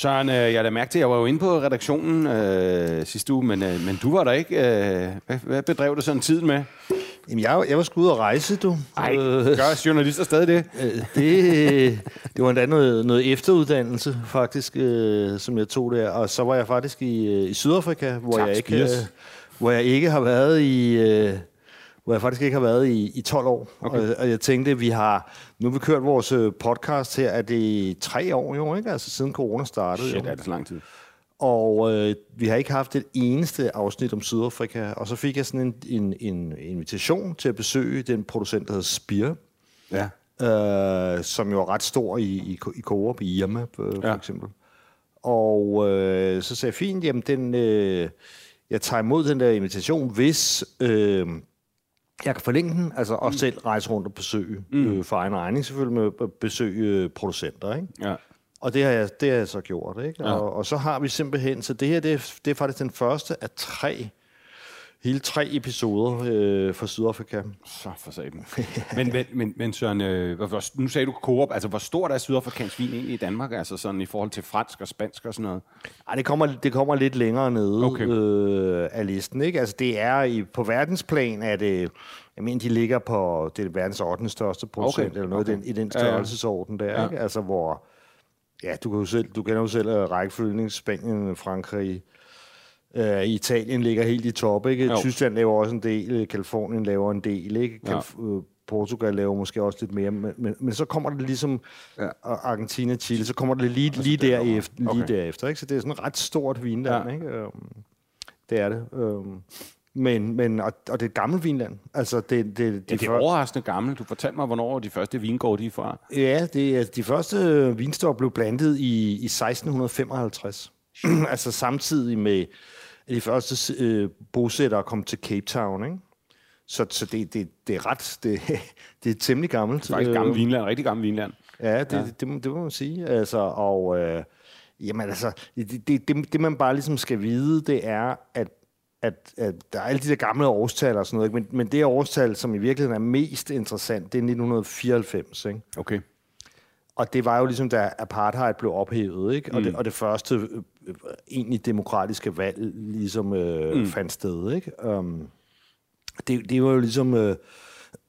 Søren, øh, jeg lader mærke til, at jeg var jo inde på redaktionen øh, sidste uge, men, øh, men du var der ikke. Øh, hvad, hvad bedrev du sådan tiden med? Jamen, jeg, jeg var sgu ude at rejse, du. Ej, gør journalister stadig det? Øh, det, det var endda noget, noget efteruddannelse, faktisk, øh, som jeg tog der. Og så var jeg faktisk i, øh, i Sydafrika, hvor Tak, jeg, ikke, øh, hvor jeg ikke har været i... Øh, hvor jeg faktisk ikke har været i, i 12 år. Okay. Og, og jeg tænkte, vi har... Nu har vi kørt vores øh, podcast her, er det tre år jo, ikke? Altså siden corona startede. Shit, jo. er det så lang tid? Og øh, vi har ikke haft et eneste afsnit om Sydafrika. Og så fik jeg sådan en, en, en invitation til at besøge den producent, der hedder Spire, Ja. øh, som jo er ret stor i, i, i Coop, i Irma øh, for Ja. ja. eksempel. Og øh, så sagde jeg, fint, jamen den, øh, jeg tager imod den der invitation, hvis øh, jeg kan forlænge den, altså og selv rejse rundt og besøge, mm. øh, for egen regning selvfølgelig, med at besøge øh, producenter, ikke? ja. Og det har jeg, det har jeg så gjort, ikke? Ja. Ja. Og, og så har vi simpelthen, så det her, det er, det er faktisk den første af tre, hele tre episoder øh, fra Sydafrika. Så for satan. men, men, men, men Søren, øh, hvor, nu sagde du Coop, altså hvor stort er sydafrikansk vin egentlig i Danmark, altså sådan i forhold til fransk og spansk og sådan noget? Ej, det kommer, det kommer lidt længere nede Okay. øh, af listen, ikke? Altså det er, i, på verdensplan er det, jeg mener, de ligger på, det er verdens 8. største producent, Okay, eller noget okay. den, i den størrelsesorden der, Ja. ikke? Altså hvor, ja, du, kan jo selv, du kender jo selv øh, rækkefølgen, Spanien, Frankrig, øh, Italien ligger helt i top, ikke? Jo. Tyskland laver også en del, øh, Kalifornien laver en del, ikke? Ja. Kalif- øh, Portugal laver måske også lidt mere, men, men, men så kommer det ligesom Ja. Argentina, Chile, så kommer det lige, lige, derefter, lige Okay. derefter. Ikke? Så det er sådan et ret stort vinland. Ja. Ja. Ikke? Øhm, det er det. Øhm, men, men, og, og det er et gammelt vinland. Altså, det, det, Ja, de det er før- overraskende gammelt. Du fortalte mig, hvornår de første vingårde de er fra. Ja, det er, de første øh, vinstår blev blandet i, i 1655. altså samtidig med, at de første øh, bosættere kom til Cape Town. Ikke? Så, så det, det, det er ret, det, det er temmelig gammelt. Det er faktisk gammelt vinland, rigtig gammelt vinland. Ja, det, ja. Det, det, må- det må man sige. Altså, og øh, jamen, altså, det, det, det, det, man bare ligesom skal vide, det er, at, at, at der er alle de der gamle årstal og sådan noget, ikke? men, men det årstal, som i virkeligheden er mest interessant, det er 1994. Ikke? Okay. Og det var jo ligesom, da apartheid blev ophævet, ikke? Og, det, og det første øh, øh, egentlig demokratiske valg ligesom øh, mm. fandt sted. Ikke? Um, det, det var jo ligesom... Øh,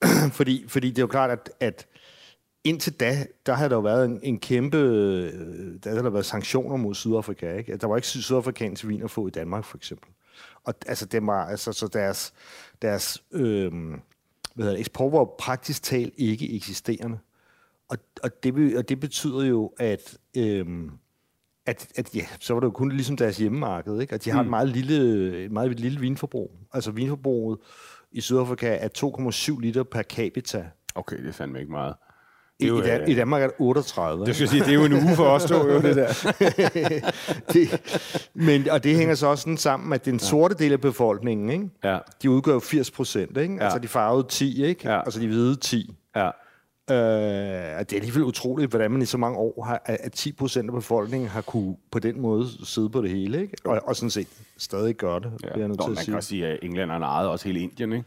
fordi, fordi det er jo klart, at, at indtil da, der havde der jo været en, en kæmpe... Øh, der havde der været sanktioner mod Sydafrika. Ikke? Der var ikke sydafrikanske vin at få i Danmark, for eksempel. Og altså, det var, altså, så deres, deres øh, hvad hedder eksport var praktisk talt ikke eksisterende. Og, og, det, og det betyder jo, at, øhm, at, at ja, så var det jo kun ligesom deres hjemmemarked, ikke? Og de har et meget lille, et meget lille vinforbrug. Altså vinforbruget i Sydafrika er 2,7 liter per capita. Okay, det er fandme ikke meget. I, jo, i, Dan- øh, I Danmark er det 38. Det skal sige, det er jo en uge for os to, jo, det der. det, men, og det hænger så også sådan sammen, at den sorte del af befolkningen, ikke? Ja, de udgør jo 80 procent, ikke? Ja. Altså de farvede 10, ikke? Ja. Altså de hvide 10. ja. Øh, det er alligevel utroligt, hvordan man i så mange år har, at at 10 procent af befolkningen har kunne på den måde sidde på det hele, ikke? Og, og sådan set stadig gør det, ja. bliver jeg nødt Nå, til man at kan sige. også sige, at englænderne ejede også hele Indien, ikke?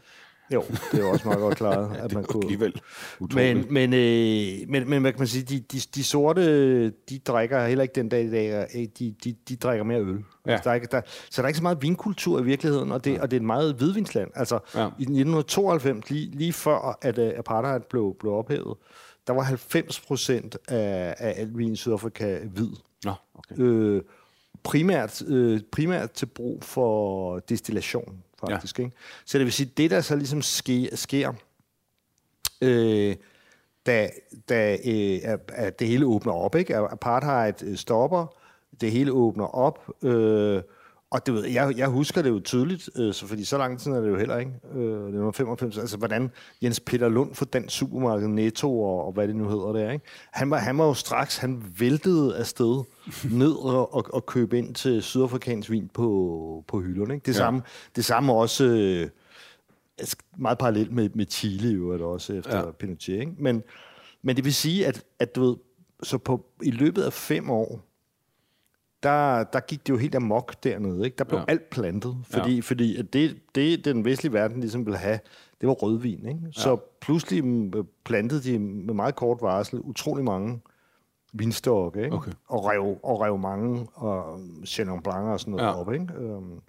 Jo, det er jo også meget godt klaret, at man kunne... Alligevel utroligt. Men, men, øh, men, men hvad kan man sige, de, de, de sorte, de drikker heller ikke den dag i dag, øh, de, de, de drikker mere øl. Ja. Altså, der er ikke, der, så der er ikke så meget vinkultur i virkeligheden, og det, og det er et meget hvidvinsland. Altså, Ja. i 1992, lige, lige før at uh, apartheid blev, blev ophævet, der var 90 procent af, af alt vin i Sydafrika hvid. Nå, okay. Øh, primært, øh, primært til brug for destillation faktisk. Ja. Ikke? Så det vil sige, det der så ligesom sker, sker øh, da, da øh, at det hele åbner op, ikke? apartheid øh, stopper, det hele åbner op, øh, og det ved, jeg, jeg husker det jo tydeligt, øh, så fordi så lang tid er det jo heller ikke. Øh, det var 95, altså hvordan Jens Peter Lund for den supermarked Netto og, og hvad det nu hedder der, ikke? Han var, han var jo straks, han væltede afsted ned og, og, og købe ind til sydafrikansk vin på, på hylderne. Ikke? Det, ja. samme, det samme også øh, meget parallelt med, med Chile jo, er det også efter ja. Pinochet. Ikke? Men, men det vil sige, at, at du ved, så på, i løbet af fem år, der, der gik det jo helt amok dernede. Ikke? Der blev ja. alt plantet, fordi, ja. fordi det, det, den vestlige verden ligesom ville have, det var rødvin. Ikke? Så ja. pludselig plantede de med meget kort varsel utrolig mange vinstokke, ikke? Okay. Og, rev, og rev mange og Chenin Blanc og sådan noget ja. op. Ikke? Um,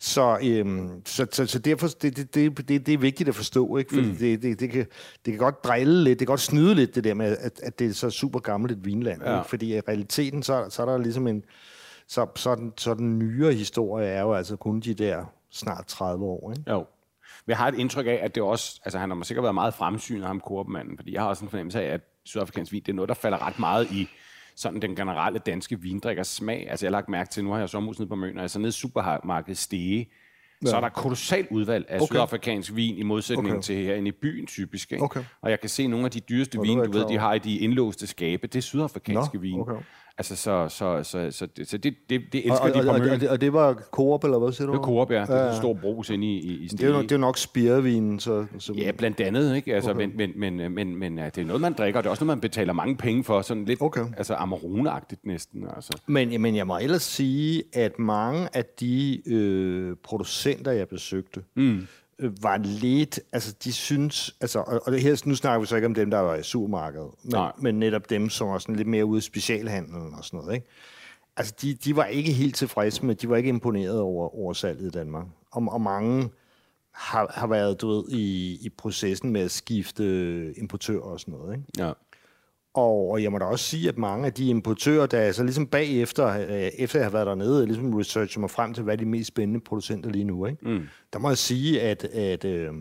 så, um, så, så, så derfor det, det, det, det, det er vigtigt at forstå, ikke? Fordi mm. det, det, det, kan, det kan godt drille lidt, det kan godt snyde lidt, det der med, at, at det er så super gammelt et vinland. Ja. Ikke? Fordi i realiteten, så, så er der ligesom en så, så, den, så den nyere historie er jo altså kun de der snart 30 år. Ikke? Jo. Men jeg har et indtryk af, at det også, altså han har sikkert været meget fremsynet, ham korpmanden, fordi jeg har også en fornemmelse af, at sydafrikansk vin, det er noget, der falder ret meget i sådan den generelle danske vindrikkers smag. Altså jeg har lagt mærke til, nu har jeg sommerhus nede på Møn, altså nede i supermarkedet Stege, Ja. Så er der kolossalt udvalg af okay. sydafrikansk vin i modsætning okay. til herinde i byen typisk. Ikke? Okay. Og jeg kan se nogle af de dyreste vin, du ved, de har i de indlåste skabe, det er sydafrikanske Nå, vin. Okay. Altså, så, så, så, så, det, så det, det, det elsker og, de på og, og, det, og det var Coop, eller hvad siger du? Det var Coop, ja. Det er en stor brus inde i, i, i det, er jo, det er nok spirevinen, så... så... Ja, blandt andet, ikke? Altså, okay. men, men, men, men, men ja, det er noget, man drikker, og det er også noget, man betaler mange penge for, sådan lidt okay. altså, Amarone-agtigt næsten. Altså. Men, men jeg må ellers sige, at mange af de øh, producenter, jeg besøgte, mm var lidt, altså de synes, altså, og, og det her, nu snakker vi så ikke om dem, der var i supermarkedet, men, men netop dem, som var sådan lidt mere ude i specialhandlen og sådan noget, ikke? Altså, de, de var ikke helt tilfredse med, de var ikke imponeret over, over salget i Danmark. Og, og mange har, har været, du ved, i, i processen med at skifte importør og sådan noget, ikke? Ja. Og, og jeg må da også sige, at mange af de importører, der er så ligesom bagefter, øh, efter jeg har været dernede, ligesom researcher mig frem til, hvad er de mest spændende producenter lige nu, ikke? Mm. der må jeg sige, at, at, øh,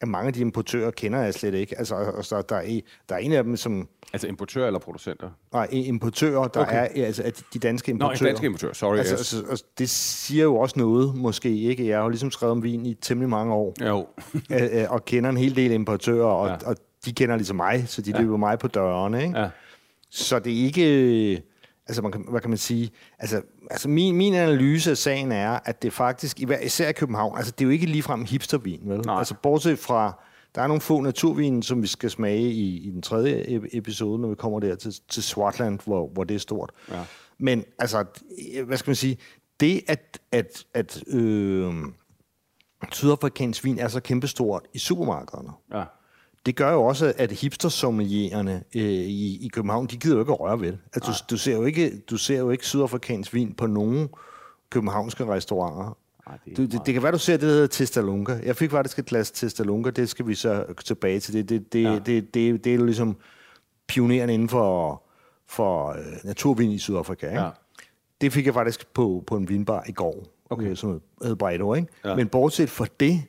at mange af de importører kender jeg slet ikke. Altså, altså der, er, der er en af dem, som... Altså importører eller producenter? Nej, importører, der okay. er altså at de danske importører. Nå, danske importører, sorry. Altså, yes. altså, altså, det siger jo også noget, måske ikke. Jeg har jo ligesom skrevet om vin i temmelig mange år. Jo. og kender en hel del importører, og, ja. og de kender ligesom mig, så de ja. løber mig på dørene. Ikke? Ja. Så det er ikke... Altså, man kan, hvad kan man sige? Altså, altså min, min analyse af sagen er, at det faktisk, især i København, altså det er jo ikke ligefrem hipstervin, vel? Nej. Altså bortset fra, der er nogle få naturvin, som vi skal smage i, i den tredje episode, når vi kommer der til, til Swartland, hvor, hvor det er stort. Ja. Men altså, hvad skal man sige? Det, at, at, at øh, sydafrikansk vin er så kæmpestort i supermarkederne, ja det gør jo også, at hipstersommeliererne øh, i, i København, de gider jo ikke at røre ved det. Altså, du, du, ser jo ikke, du ser jo ikke sydafrikansk vin på nogen københavnske restauranter. Ej, det, du, det, det kan være, du ser det, der hedder Testalunga. Jeg fik faktisk et glas Testalunga, det skal vi så tilbage til. Det, det, det, ja. det, det, det, det er jo ligesom pioneren inden for, for uh, naturvin i Sydafrika. Ikke? Ja. Det fik jeg faktisk på, på en vinbar i går, okay. Øh, som hedder Bredo. Ikke? Ja. Men bortset fra det,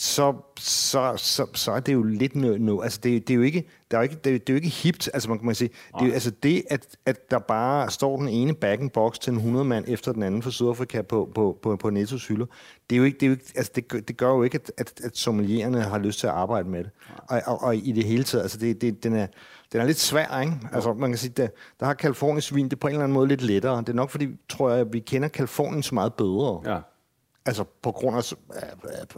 så, så, så, så er det jo lidt noget... No, altså det, det, er jo ikke, der er jo ikke, det, det er jo ikke hipt, altså man kan man sige. Det, er, altså det, at, at der bare står den ene back box til en 100 mand efter den anden fra Sydafrika på, på, på, på Nettos hylder, det, er jo ikke, det, er jo ikke, altså det, det gør jo ikke, at, at, at sommeliererne har lyst til at arbejde med det. Og, og, og, i det hele taget, altså det, det, den er, den er lidt svær, ikke? Altså, man kan sige, der, der har Kaliforniens vin, det er på en eller anden måde lidt lettere. Det er nok, fordi, tror jeg, at vi kender Kalifornien så meget bedre. Ja altså på grund af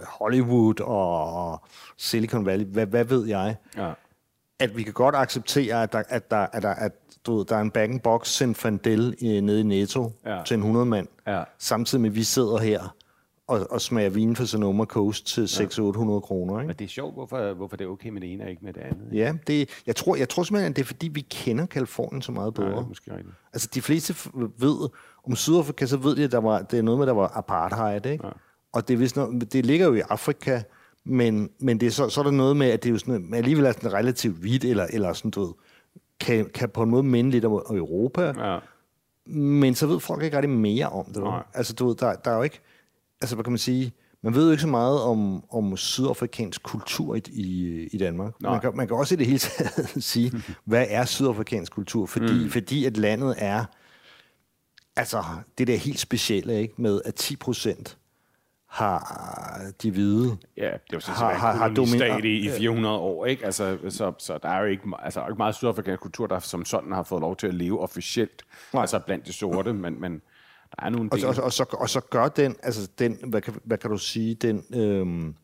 Hollywood og Silicon Valley, hvad, hvad ved jeg, ja. at vi kan godt acceptere, at der, at der, at der, at, du ved, der er en back box Zinfandel i, nede i Netto ja. til en 100 mand, ja. samtidig med, at vi sidder her og, og smager vin for Sonoma Coast til 600-800 kroner. Ikke? Men det er sjovt, hvorfor, hvorfor det er okay med det ene og ikke med det andet. Ja, det, jeg, tror, jeg tror simpelthen, at det er fordi, vi kender Kalifornien så meget bedre. Ja, måske rigtigt. Altså de fleste ved, om Sydafrika, så ved de, at der var, det er noget med, der var apartheid, ikke? Ja. Og det, er vist noget, det ligger jo i Afrika, men, men det er så, så er der noget med, at det er jo sådan, alligevel er sådan relativt hvidt, eller, eller sådan, du ved, kan, kan på en måde minde lidt om Europa, ja. men så ved folk ikke rigtig mere om det. Nej. Altså, du ved, der, der er jo ikke, altså hvad kan man sige, man ved jo ikke så meget om, om sydafrikansk kultur i, i, i Danmark. Man kan, man kan også i det hele taget sige, hvad er sydafrikansk kultur? Fordi, mm. fordi at landet er, altså det der helt specielle, ikke, med at 10 procent har de hvide... Ja, det var sådan har, har, har domineret i, i 400 år, ikke? Altså, så, så der er jo ikke, altså, ikke meget sydafrikansk kultur, der som sådan har fået lov til at leve officielt, Nej. altså blandt de sorte, men, men der er nogle og, og, og, så, og så gør den, altså den, hvad kan, hvad kan du sige, den... Øhm,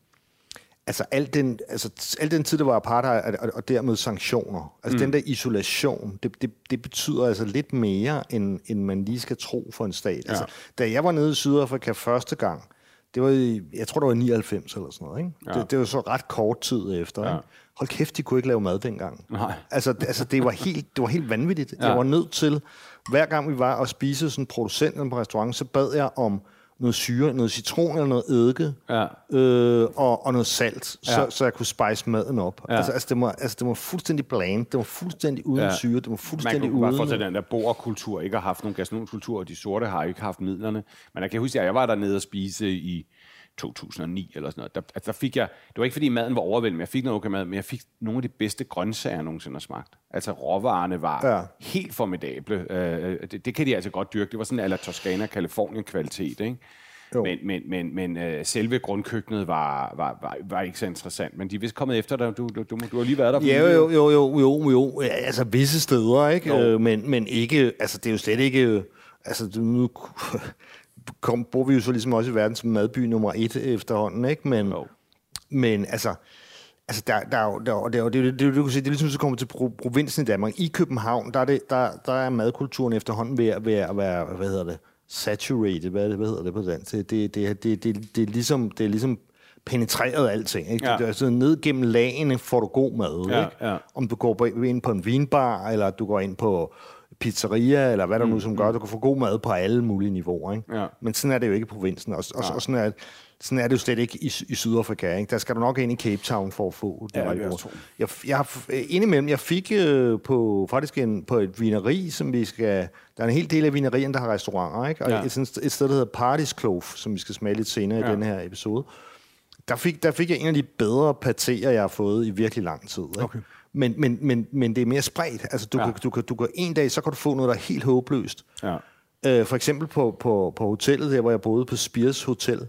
altså al den, altså al den tid, der var apartheid, og, og dermed sanktioner, altså mm. den der isolation, det, det, det betyder altså lidt mere, end, end man lige skal tro for en stat. Ja. Altså, da jeg var nede i Sydafrika første gang, det var i, jeg tror, det var 99 eller sådan noget. Ikke? Ja. Det, det var så ret kort tid efter. Ja. Ikke? Hold kæft, de kunne ikke lave mad dengang. Nej. Altså, altså det, var helt, det var helt vanvittigt. Ja. Jeg var nødt til, hver gang vi var og spise sådan producenten på restaurant, så bad jeg om noget syre, noget citron eller noget eddike, ja. øh, og, og noget salt, ja. så, så jeg kunne spice maden op. Ja. Altså, altså, det var, altså, det var fuldstændig bland, det var fuldstændig uden ja. syre, det var fuldstændig uden... Man kunne bare få den der borkultur, ikke har haft nogen gastronomkultur, og de sorte har ikke haft midlerne. Men jeg kan huske, at jeg var dernede og spise i 2009 eller sådan noget. Der, altså, der fik jeg, det var ikke fordi maden var overvældende, jeg fik noget okay mad, men jeg fik nogle af de bedste grøntsager, jeg nogensinde har smagt. Altså råvarerne var ja. helt formidable. Øh, det, det, kan de altså godt dyrke. Det var sådan en ala Toscana, Kalifornien kvalitet, ikke? Jo. Men, men, men, men øh, selve grundkøkkenet var, var, var, var ikke så interessant. Men de er vist kommet efter dig. Du, du, du, du har lige været der. Ja, jo, jo, jo, jo, jo. Altså visse steder, ikke? Øh, men, men ikke, altså det er jo slet ikke, altså nu, kom, bor vi jo så ligesom også i verden som madby nummer et efterhånden, ikke? Men, jo. men altså, altså der, der, der, der, der, det, det, det, det, det, det er ligesom, så kommer til provinsen i Danmark. I København, der er, det, der, der er madkulturen efterhånden ved, ved at være, hvad hedder det, saturated, hvad, hvad hedder det på dansk? Det, det, det, det, det, det, er ligesom, det er ligesom penetreret alting. Ikke? Ja. Altså, ned gennem lagene får du god mad. Ja, ikke? Ja. Om du går ind på en vinbar, eller du går ind på pizzeria, eller hvad der mm, nu som gør, mm. du kan få god mad på alle mulige niveauer. Ikke? Ja. Men sådan er det jo ikke i provinsen, og, og, og sådan, er, sådan er det jo slet ikke i, i Sydafrika. Ikke? Der skal du nok ind i Cape Town for at få det. Ja, jeg, jeg, jeg, indimellem, jeg fik øh, på, faktisk en, på et vineri, som vi skal... Der er en hel del af vinerien, der har restauranter, ikke? og ja. et, et sted, der hedder Party's Clove, som vi skal smage lidt senere ja. i den her episode. Der fik, der fik jeg en af de bedre patéer, jeg har fået i virkelig lang tid. Ikke? Okay. Men, men, men, men det er mere spredt. Altså, du, ja. kan, du, kan, du kan en dag, så kan du få noget, der er helt håbløst. Ja. Øh, for eksempel på, på, på hotellet, der hvor jeg boede på Spiers Hotel,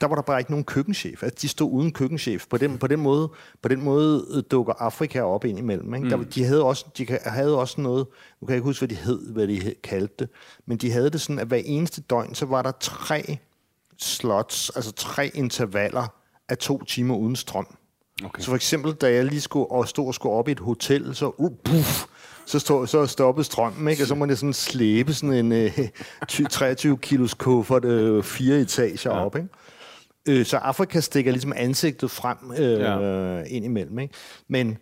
der var der bare ikke nogen køkkenchef. Altså, de stod uden køkkenchef. På den, på den, måde, på den måde øh, dukker Afrika op ind imellem. Ikke? Mm. Der, de, havde også, de havde også noget, nu kan jeg ikke huske, hvad de hed, hvad de kaldte det, men de havde det sådan, at hver eneste døgn, så var der tre slots, altså tre intervaller af to timer uden strøm. Okay. Så for eksempel, da jeg lige skulle og stå og skulle op i et hotel, så uh, puff, så, stod, så stoppede strømmen, ikke? og så må jeg sådan slæbe sådan en uh, 23 kilos kuffert uh, fire etager ja. op. Ikke? Øh, så Afrika stikker ligesom ansigtet frem øh, ja. ind imellem. Ikke? Men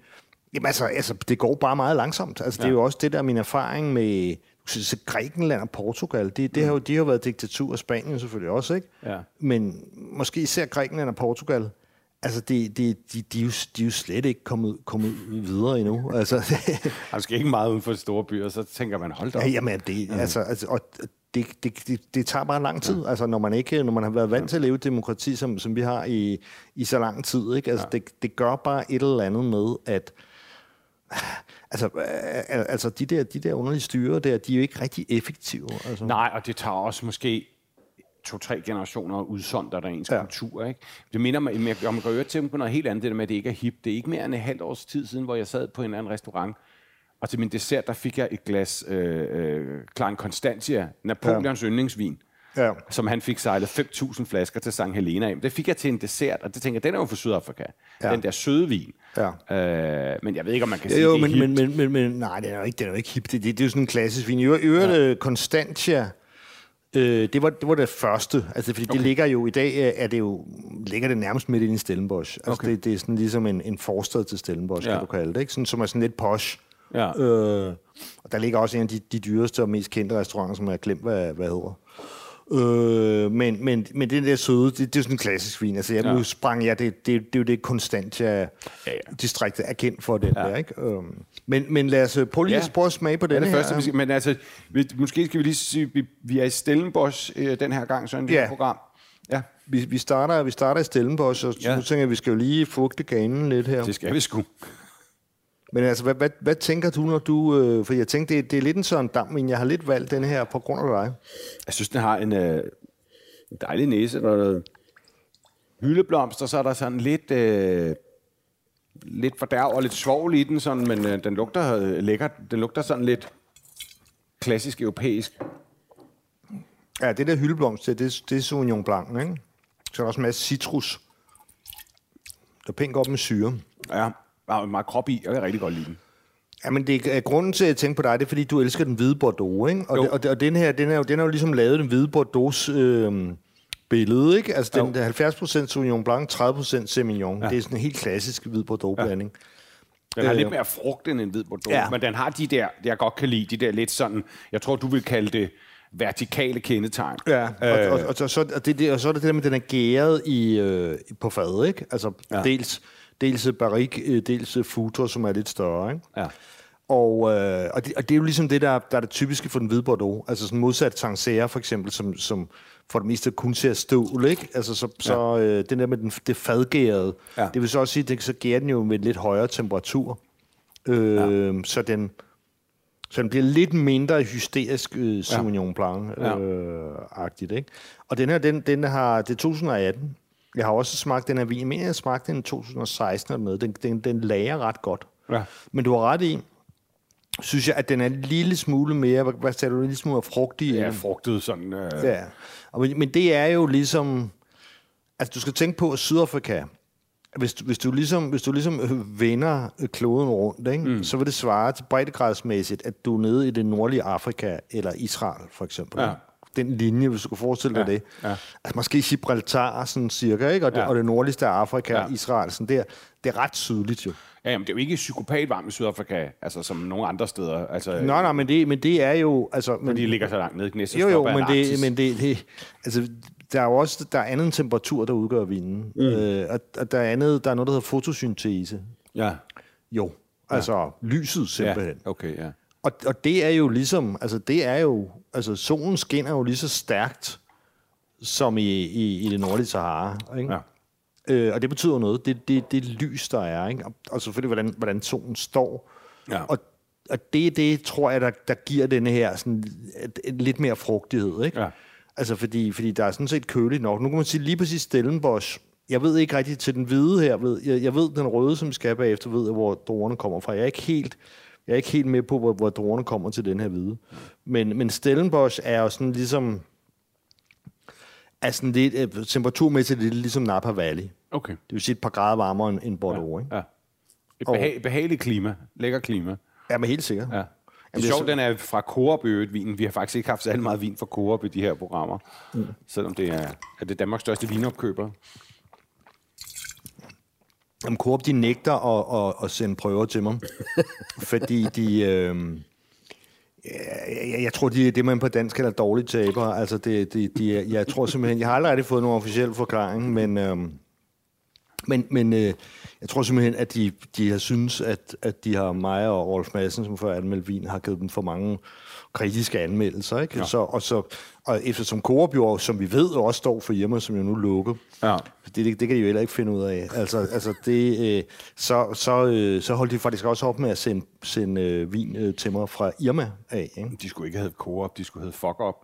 jamen, altså, altså, det går bare meget langsomt. Altså, ja. Det er jo også det der min erfaring med så Grækenland og Portugal, det, det har jo, de har været diktatur, og Spanien selvfølgelig også, ikke? Ja. Men måske især Grækenland og Portugal, Altså, det, det, de, de, er jo, de er jo slet ikke kommet, kommet videre endnu. Altså, Man skal ikke meget uden for de store byer, så tænker man, hold da op. Ja, jamen, det, ja. altså, altså, og det, det, det, det tager bare lang tid. Ja. Altså, når man ikke, når man har været vant til at leve demokrati, som, som vi har i, i så lang tid, ikke? Altså, ja. det, det gør bare et eller andet med, at Altså, altså de, der, de der underlige styre der, de er jo ikke rigtig effektive. Altså. Nej, og det tager også måske to-tre generationer udsonder der ens ja. kultur. Ikke? Det minder mig, jeg må gøre til på noget helt andet, det der med, at det ikke er hip. Det er ikke mere end et halvt års tid siden, hvor jeg sad på en anden restaurant, og til min dessert, der fik jeg et glas øh, øh, Klein Constantia, Napoleons ja. yndlingsvin, ja. som han fik sejlet 5.000 flasker til St. Helena af. Det fik jeg til en dessert, og det tænker jeg, den er jo fra Sydafrika. Ja. Den der søde vin. Ja. Øh, men jeg ved ikke, om man kan sige, jo, det er men, men, men, men, men, nej, det er jo ikke, det er jo ikke hip. Det, det, det er jo sådan en klassisk vin. I øvrigt, ja. Constantia, Øh, det, var, det var det første, altså fordi okay. det ligger jo i dag, øh, er det jo, ligger det nærmest midt inde i Stellenbosch. Altså okay. det, det er sådan ligesom en, en forstad til Stellenbosch, ja. kan du kalde det, ikke? Sådan, som er sådan lidt posh. Ja. Øh, og der ligger også en af de, de dyreste og mest kendte restauranter, som jeg har glemt, hvad, hvad hedder. Øh, men, men, men det der søde, det, det er sådan en klassisk vin. Altså, jeg ja. sprang jeg, det, det, det, er jo det konstant, jeg ja, ja. distriktet er kendt for det ja. der, ikke? Um, men, men lad os øh, prøve lige ja. at prøve at smage på den ja, det her. Første, skal, men altså, vi, måske skal vi lige sige, vi, vi er i Stellenbosch øh, den her gang, sådan et ja. program. Ja, Vi, vi, starter, vi starter i Stellenbosch, og Ja. ja. nu tænker jeg, at vi skal jo lige fugte ganen lidt her. det skal vi sgu. Men altså, hvad, hvad, hvad tænker du, når du... Øh, for jeg tænkte, det, det er lidt en sådan dam, men jeg har lidt valgt den her på grund af dig. Jeg synes, den har en, øh, en dejlig næse. Der er noget hyldeblomster, så er der sådan lidt... Øh, lidt fordærv og lidt svovl i den, sådan, men øh, den lugter øh, lækkert. Den lugter sådan lidt klassisk europæisk. Ja, det der hyldeblomst, det, det, det er Sauvignon Blanc, ikke? Så er der også en masse citrus. Der er pænt godt med syre. Ja, er meget krop i, og jeg kan rigtig godt lide den. Jamen, det er grunden til, at jeg tænker på dig, det er, fordi du elsker den hvide Bordeaux, ikke? Og, Jo. det, og, det, og den her, den er, jo, den er jo ligesom lavet den hvide Bordeaux øh, billede, ikke? Altså, den, Jo. der er 70% Sauvignon Blanc, 30% Semillon. Ja. Det er sådan en helt klassisk hvid Bordeaux-blanding. Den har Øh, lidt mere frugt end en hvid Bordeaux, ja. Ja. men den har de der, jeg godt kan lide, de der lidt sådan, jeg tror, du vil kalde det vertikale kendetegn. Ja, og, Øh. og, og, og, så, og, det, det, og så er det det der med, at den er gæret i, øh, på fadet, ikke? Altså, Ja. ja. dels, dels barik, øh, dels futur, som er lidt større, ikke? Ja. Og, øh, og, det, og det er jo ligesom det, der, der er det typiske for den hvide Bordeaux. Altså sådan modsat Sancerre for eksempel, som, som for det meste kun ser stål, ikke? Altså så, så øh, den der med den, det fadgærede, Ja. ja. det vil så også sige, det, så gærer den jo med lidt højere temperatur. Øh, ja. Så den så den bliver lidt mindre hysterisk øh, Sauvignon Blanc-agtigt, ikke? Og den her, den, den har, det er 2018. Jeg har også smagt den her vin. Jeg mener, jeg smagte den i 2016 eller noget. Den, den, den lager ret godt. Ja. Men du har ret i, synes jeg, at den er en lille smule mere, hvad, hvad sagde du, en lille smule frugtig. Ja, frugtet sådan... Øh, ja. Og, men, men det er jo ligesom, altså du skal tænke på, at Sydafrika, hvis du, hvis du ligesom, hvis du ligesom øh, vender øh, kloden rundt, ikke, mm. så vil det svare til breddegradsmæssigt, at du er nede i det nordlige Afrika, eller Israel for eksempel. Ja. ikke? Den linje, hvis du kan forestille dig Ja, det. ja. Altså måske Gibraltar, sådan cirka, ikke? Og, det, Ja. og det nordligste af Afrika, Ja. Israel, sådan der. Det er ret sydligt jo. Ja, jamen, det er jo ikke psykopat varmt i Sydafrika, altså som nogle andre steder. Altså, Nej, nej, men det, men det er jo... Altså, men, de ligger så langt nede i Gnæsses jo, jo, men det, men det, det, altså, der er jo også der er anden temperatur, der udgør vinen. Mm. Øh, og, og der, er andet, der er noget, der hedder fotosyntese. Ja, Jo, altså lyset ja, simpelthen. Ja. okay, ja. Og, og det er jo ligesom, altså det er jo, altså solen skinner jo lige så stærkt, som i, i, i det nordlige Sahara. Ikke? Ja. Øh, og det betyder noget. Det, det, det lys, der er. Ikke? Og, og selvfølgelig, hvordan, hvordan solen står. Ja. Og, og det det, tror jeg, der, der giver denne her sådan, et, et, lidt mere frugtighed. Ikke? Ja. Altså, fordi, fordi der er sådan set køligt nok. Nu kan man sige lige præcis Stellenbosch. Jeg ved ikke rigtigt til den hvide her. Ved, jeg, jeg ved, den røde, som vi skal bagefter, ved jeg, hvor druerne kommer fra. Jeg er ikke helt, jeg er ikke helt med på, hvor, hvor druerne kommer til den her hvide. Men, men Stellenbosch er jo sådan ligesom... Er sådan lidt, øh, temperaturmæssigt lidt ligesom Napa Valley. Okay. Det vil sige et par grader varmere end- end Bordeaux, ikke? Ja. Et behag, behageligt klima. Lækker klima. Ja, men helt sikkert. Ja. Det er det er sjovt, den er fra Coop øvrigt, vinen. Vi har faktisk ikke haft særlig meget vin fra Coop i de her programmer. Mm. Selvom det er, er det Danmarks største vinopkøber. Jamen, Coop, de nægter at, at, at sende prøver til mig, fordi de... Øh, jeg, jeg tror, de, det man på dansk kalder dårligt taber. Altså, det, de, de, jeg tror simpelthen... Jeg har aldrig fået nogen officiel forklaring, men... Øh, men, men øh, jeg tror simpelthen, at de, de har synes, at, at de har mig og Rolf Madsen, som før anmeldt vin, har givet dem for mange kritiske anmeldelser. Ikke? Ja. Så, og, så, og eftersom Coop jo, som vi ved, også står for hjemme, som jo nu lukker, Ja. det, det, det kan de jo heller ikke finde ud af. Altså, altså det, øh, så, så, øh, så holdt de faktisk også op med at sende, sende øh, vin øh, til mig fra Irma af. Ikke? De skulle ikke have Coop, de skulle hedde Fuck Up.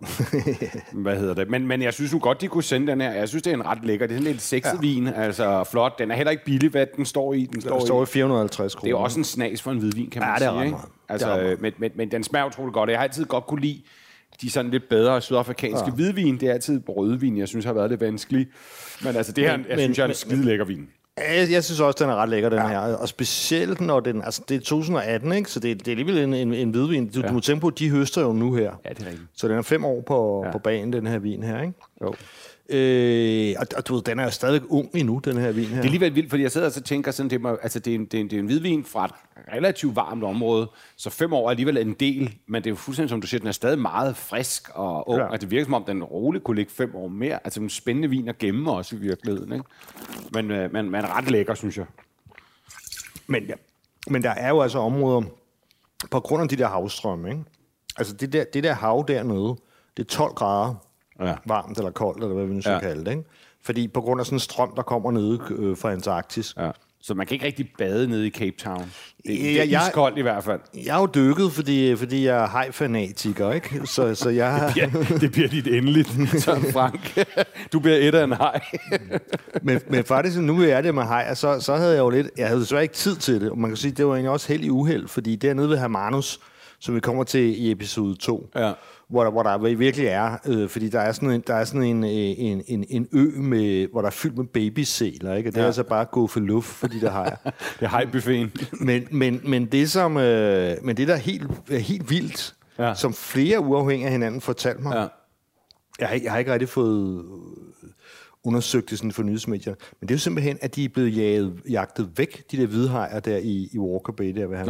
Hvad hedder det? Men, men jeg synes nu godt, de kunne sende den her. Jeg synes, det er en ret lækker. Det er sådan lidt sexet ja. vin. Altså flot. Den er heller ikke billig, hvad den står i. Den står, Der står i. i 450 kroner. Det er også en snas for en hvidvin, kan man Ja, det er sige. ikke? meget. Det Altså, er ret meget. øh, men, men, men den smager utroligt godt. Jeg har altid godt kunne lide de sådan lidt bedre sydafrikanske ja. hvidvin. Det er altid rødvin, jeg synes har været lidt vanskeligt. Men altså, det her, Men- jeg men- synes, jeg er en skide lækker vin. Jeg, jeg synes også, den er ret lækker, den ja. her. Og specielt når den... Altså, det er 2018, ikke? Så det, det er alligevel en, en, en hvidvin. Du, ja. du må tænke på, at de høster jo nu her. Ja, det er rigtigt. Så den er fem år på, ja. på banen, den her vin her, ikke? Jo. Øh, og, og du ved, den er jo stadig ung endnu, den her vin her. Det er alligevel vildt, fordi jeg sidder og så tænker sådan, det, må, altså det, er en, det, er en, det er en hvidvin fra et relativt varmt område, så fem år er alligevel en del, men det er jo fuldstændig som du siger, den er stadig meget frisk og ung. Ja. og det virker som om, den roligt kunne ligge fem år mere. Altså en spændende vin at gemme også i virkeligheden, ikke? Men, øh, men, men ret lækker, synes jeg. Men, ja. Men der er jo altså områder, på grund af de der havstrømme, ikke? Altså det der, det der hav dernede, det er 12 grader Ja. Varmt eller koldt, eller hvad vi nu skal Ja. kalde det. Ikke? Fordi på grund af sådan en strøm, der kommer nede øh, fra Antarktis. Ja. Så man kan ikke rigtig bade nede i Cape Town. Det, det er jeg- iskoldt i hvert fald. Jeg har jo dykket, fordi, fordi jeg er hajfanatiker, ikke? Så, så jeg... Ja, det bliver dit endeligt, Søren Frank. Du bliver et af en hej. men, men faktisk, nu er det med hajer, så, så havde jeg jo lidt... Jeg havde desværre ikke tid til det, og man kan sige, det var egentlig også held i uheld, fordi dernede ved Hermanus, som vi kommer til i episode 2, Ja. Hvor, der, hvor der virkelig er, øh, fordi der er sådan en, der er sådan en, øh, en, en, en ø, med, hvor der er fyldt med babysæler, ikke? Og det er Ja. altså bare gå for luft, fordi der hajer. Det er hejbuffeten. men, men, men det som, øh, men det der er helt, er helt vildt, Ja. ja. som flere uafhængige af hinanden fortalte mig, Ja. jeg, har, ikke- jeg har ikke rigtig fået undersøgt det sådan for nyhedsmedier, men det er jo simpelthen, at de er blevet jaget, jagtet væk, de der hvidhajer der i, i Walker Bay, der ved han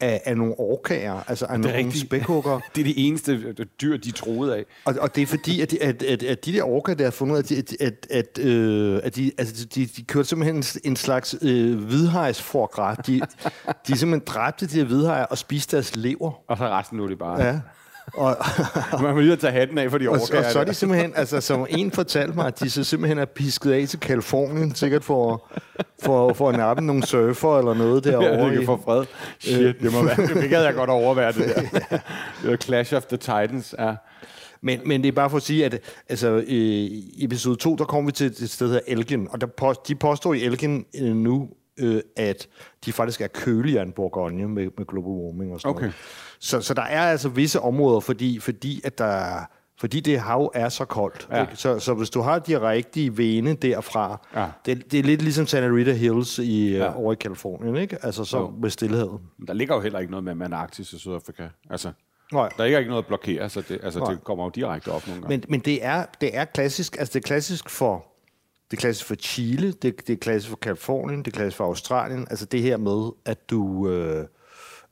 af, af nogle orkager, altså af nogle rigtigt. spækhugger. Det er de eneste øh, dyr, de troede af. Og, og det er fordi, at de, at, at, at de der orker, der har fundet ud af, at, de- at, at, øh, at de, altså, de, de kørte simpelthen en, slags øh, hvidhejsforgræt. De, de simpelthen dræbte de her hvidhajer og spiste deres lever. Og så resten nu er det bare. Ja. Og, Man må lige tage hatten af for de og, og overkager. så er de simpelthen, altså som en fortalte mig, at de så simpelthen er pisket af til Kalifornien, sikkert for, for, for at nappe nogle surfer eller noget Ja, derovre. det kan få fred. Shit, det må være. Det gad jeg godt overvære det der. Det var Clash of the Titans. Ja. Men, men det er bare for at sige, at altså, øh, i episode 2, der kommer vi til et sted, der hedder Elgin, og der post, de påstår i Elgin øh, nu, øh, at de faktisk er køligere end Bourgogne med, med global warming og sådan Okay. noget. Så, så der er altså visse områder, fordi, fordi, at der, fordi det hav er så koldt. Ja. Ikke? Så, så hvis du har de rigtige vene derfra, Ja. det, det er lidt ligesom Santa Rita Hills i, Ja. ja. over i Kalifornien, ikke? Altså så Jo. med stillhed. Men Der ligger jo heller ikke noget med Antarktis og Sydafrika. Altså, Nej. der er ikke noget at blokere, så det, altså, Nej. det kommer jo direkte op nogle gange. Men, men det, er, det er klassisk, altså det er klassisk for det er klassisk for Chile, det, det er klassisk for Kalifornien, det er klassisk for Australien. Altså det her med, at du, øh,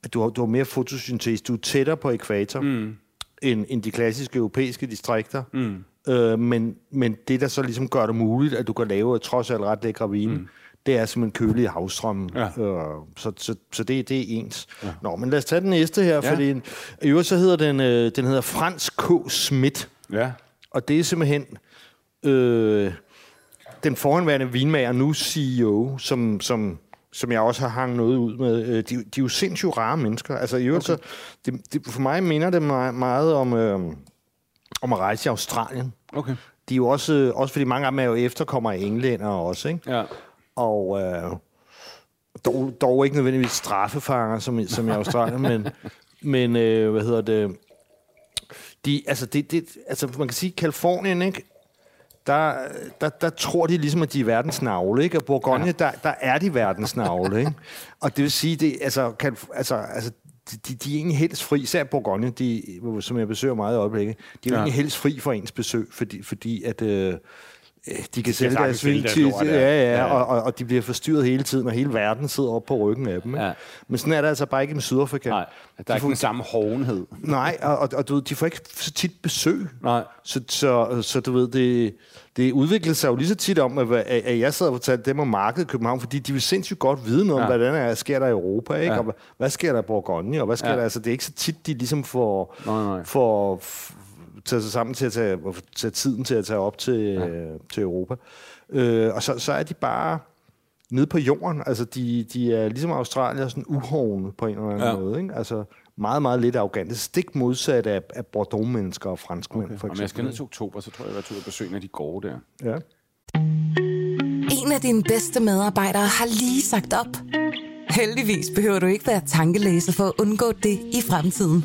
at du, har, du har mere fotosyntese, du er tættere på ekvator, mm. end, end de klassiske europæiske distrikter. Mm. Øh, men, men det, der så ligesom gør det muligt, at du kan lave trods alt ret lækre vine, mm. det er simpelthen kølige havstrømme. Ja. Øh, så så, så det, det er ens. Ja. Nå, men lad os tage den næste her, ja. fordi i øvrigt så hedder den, øh, den hedder Frans K. Schmidt. ja. Og det er simpelthen øh, den forhenværende vinmager, nu CEO, som, som, som jeg også har hangt noget ud med. Øh, de, de er jo sindssygt rare mennesker. Altså, i øvrigt, okay. så, det, det, for mig minder det meget, meget om, øh, om at rejse i Australien. Okay. De er jo også, øh, også fordi mange af dem er jo efterkommere af englænder også, ikke? Ja. Og øh, dog, dog ikke nødvendigvis straffefanger, som, i- som i Australien, men, men øh, hvad hedder det? De, altså, det, det, altså, man kan sige, Kalifornien, ikke? Der, der, der tror de ligesom, at de er verdens navle, ikke? Og Bourgogne, ja. der, der er de verdens navle, ikke? Og det vil sige, det, altså, kan, altså, altså de, de, er egentlig helst fri, især Bourgogne, de, som jeg besøger meget i øjeblikket, de er Ja. egentlig helst fri for ens besøg, fordi, fordi at... Øh, de kan sælge deres sælge vin deres til, lort, ja, ja. ja, og, og, og de bliver forstyrret hele tiden, og hele verden sidder op på ryggen af dem. Ikke? Ja. Men sådan er det altså bare ikke med Sydafrika. Nej, der er ikke den samme hovenhed. Nej, og, og, og du ved, de får ikke så tit besøg. Nej. Så, så, så du ved, det, det udviklede sig jo lige så tit om, at, at jeg sad og fortalte dem om markedet i København, fordi de vil sindssygt godt vide noget om, Ja. hvad der er, sker der i Europa, ikke? Ja. og hvad, hvad sker der i Bourgogne, og hvad sker Ja. der, altså det er ikke så tit, de ligesom får, Nej, nej. får f- tage sig sammen til at tage, at tage tiden til at tage op til, ja. øh, til Europa. Øh, og så, så er de bare nede på jorden, altså de, de er ligesom Australier sådan uhovne på en eller anden Ja. måde, ikke? altså meget, meget lidt arrogante, stik modsat af, af Bordeaux-mennesker og franskmænd, okay. for Om jeg skal ned eksempel. til oktober, så tror jeg, at jeg vil tage ud og besøge en af de gårde der. Ja. En af dine bedste medarbejdere har lige sagt op. Heldigvis behøver du ikke være tankelæser for at undgå det i fremtiden.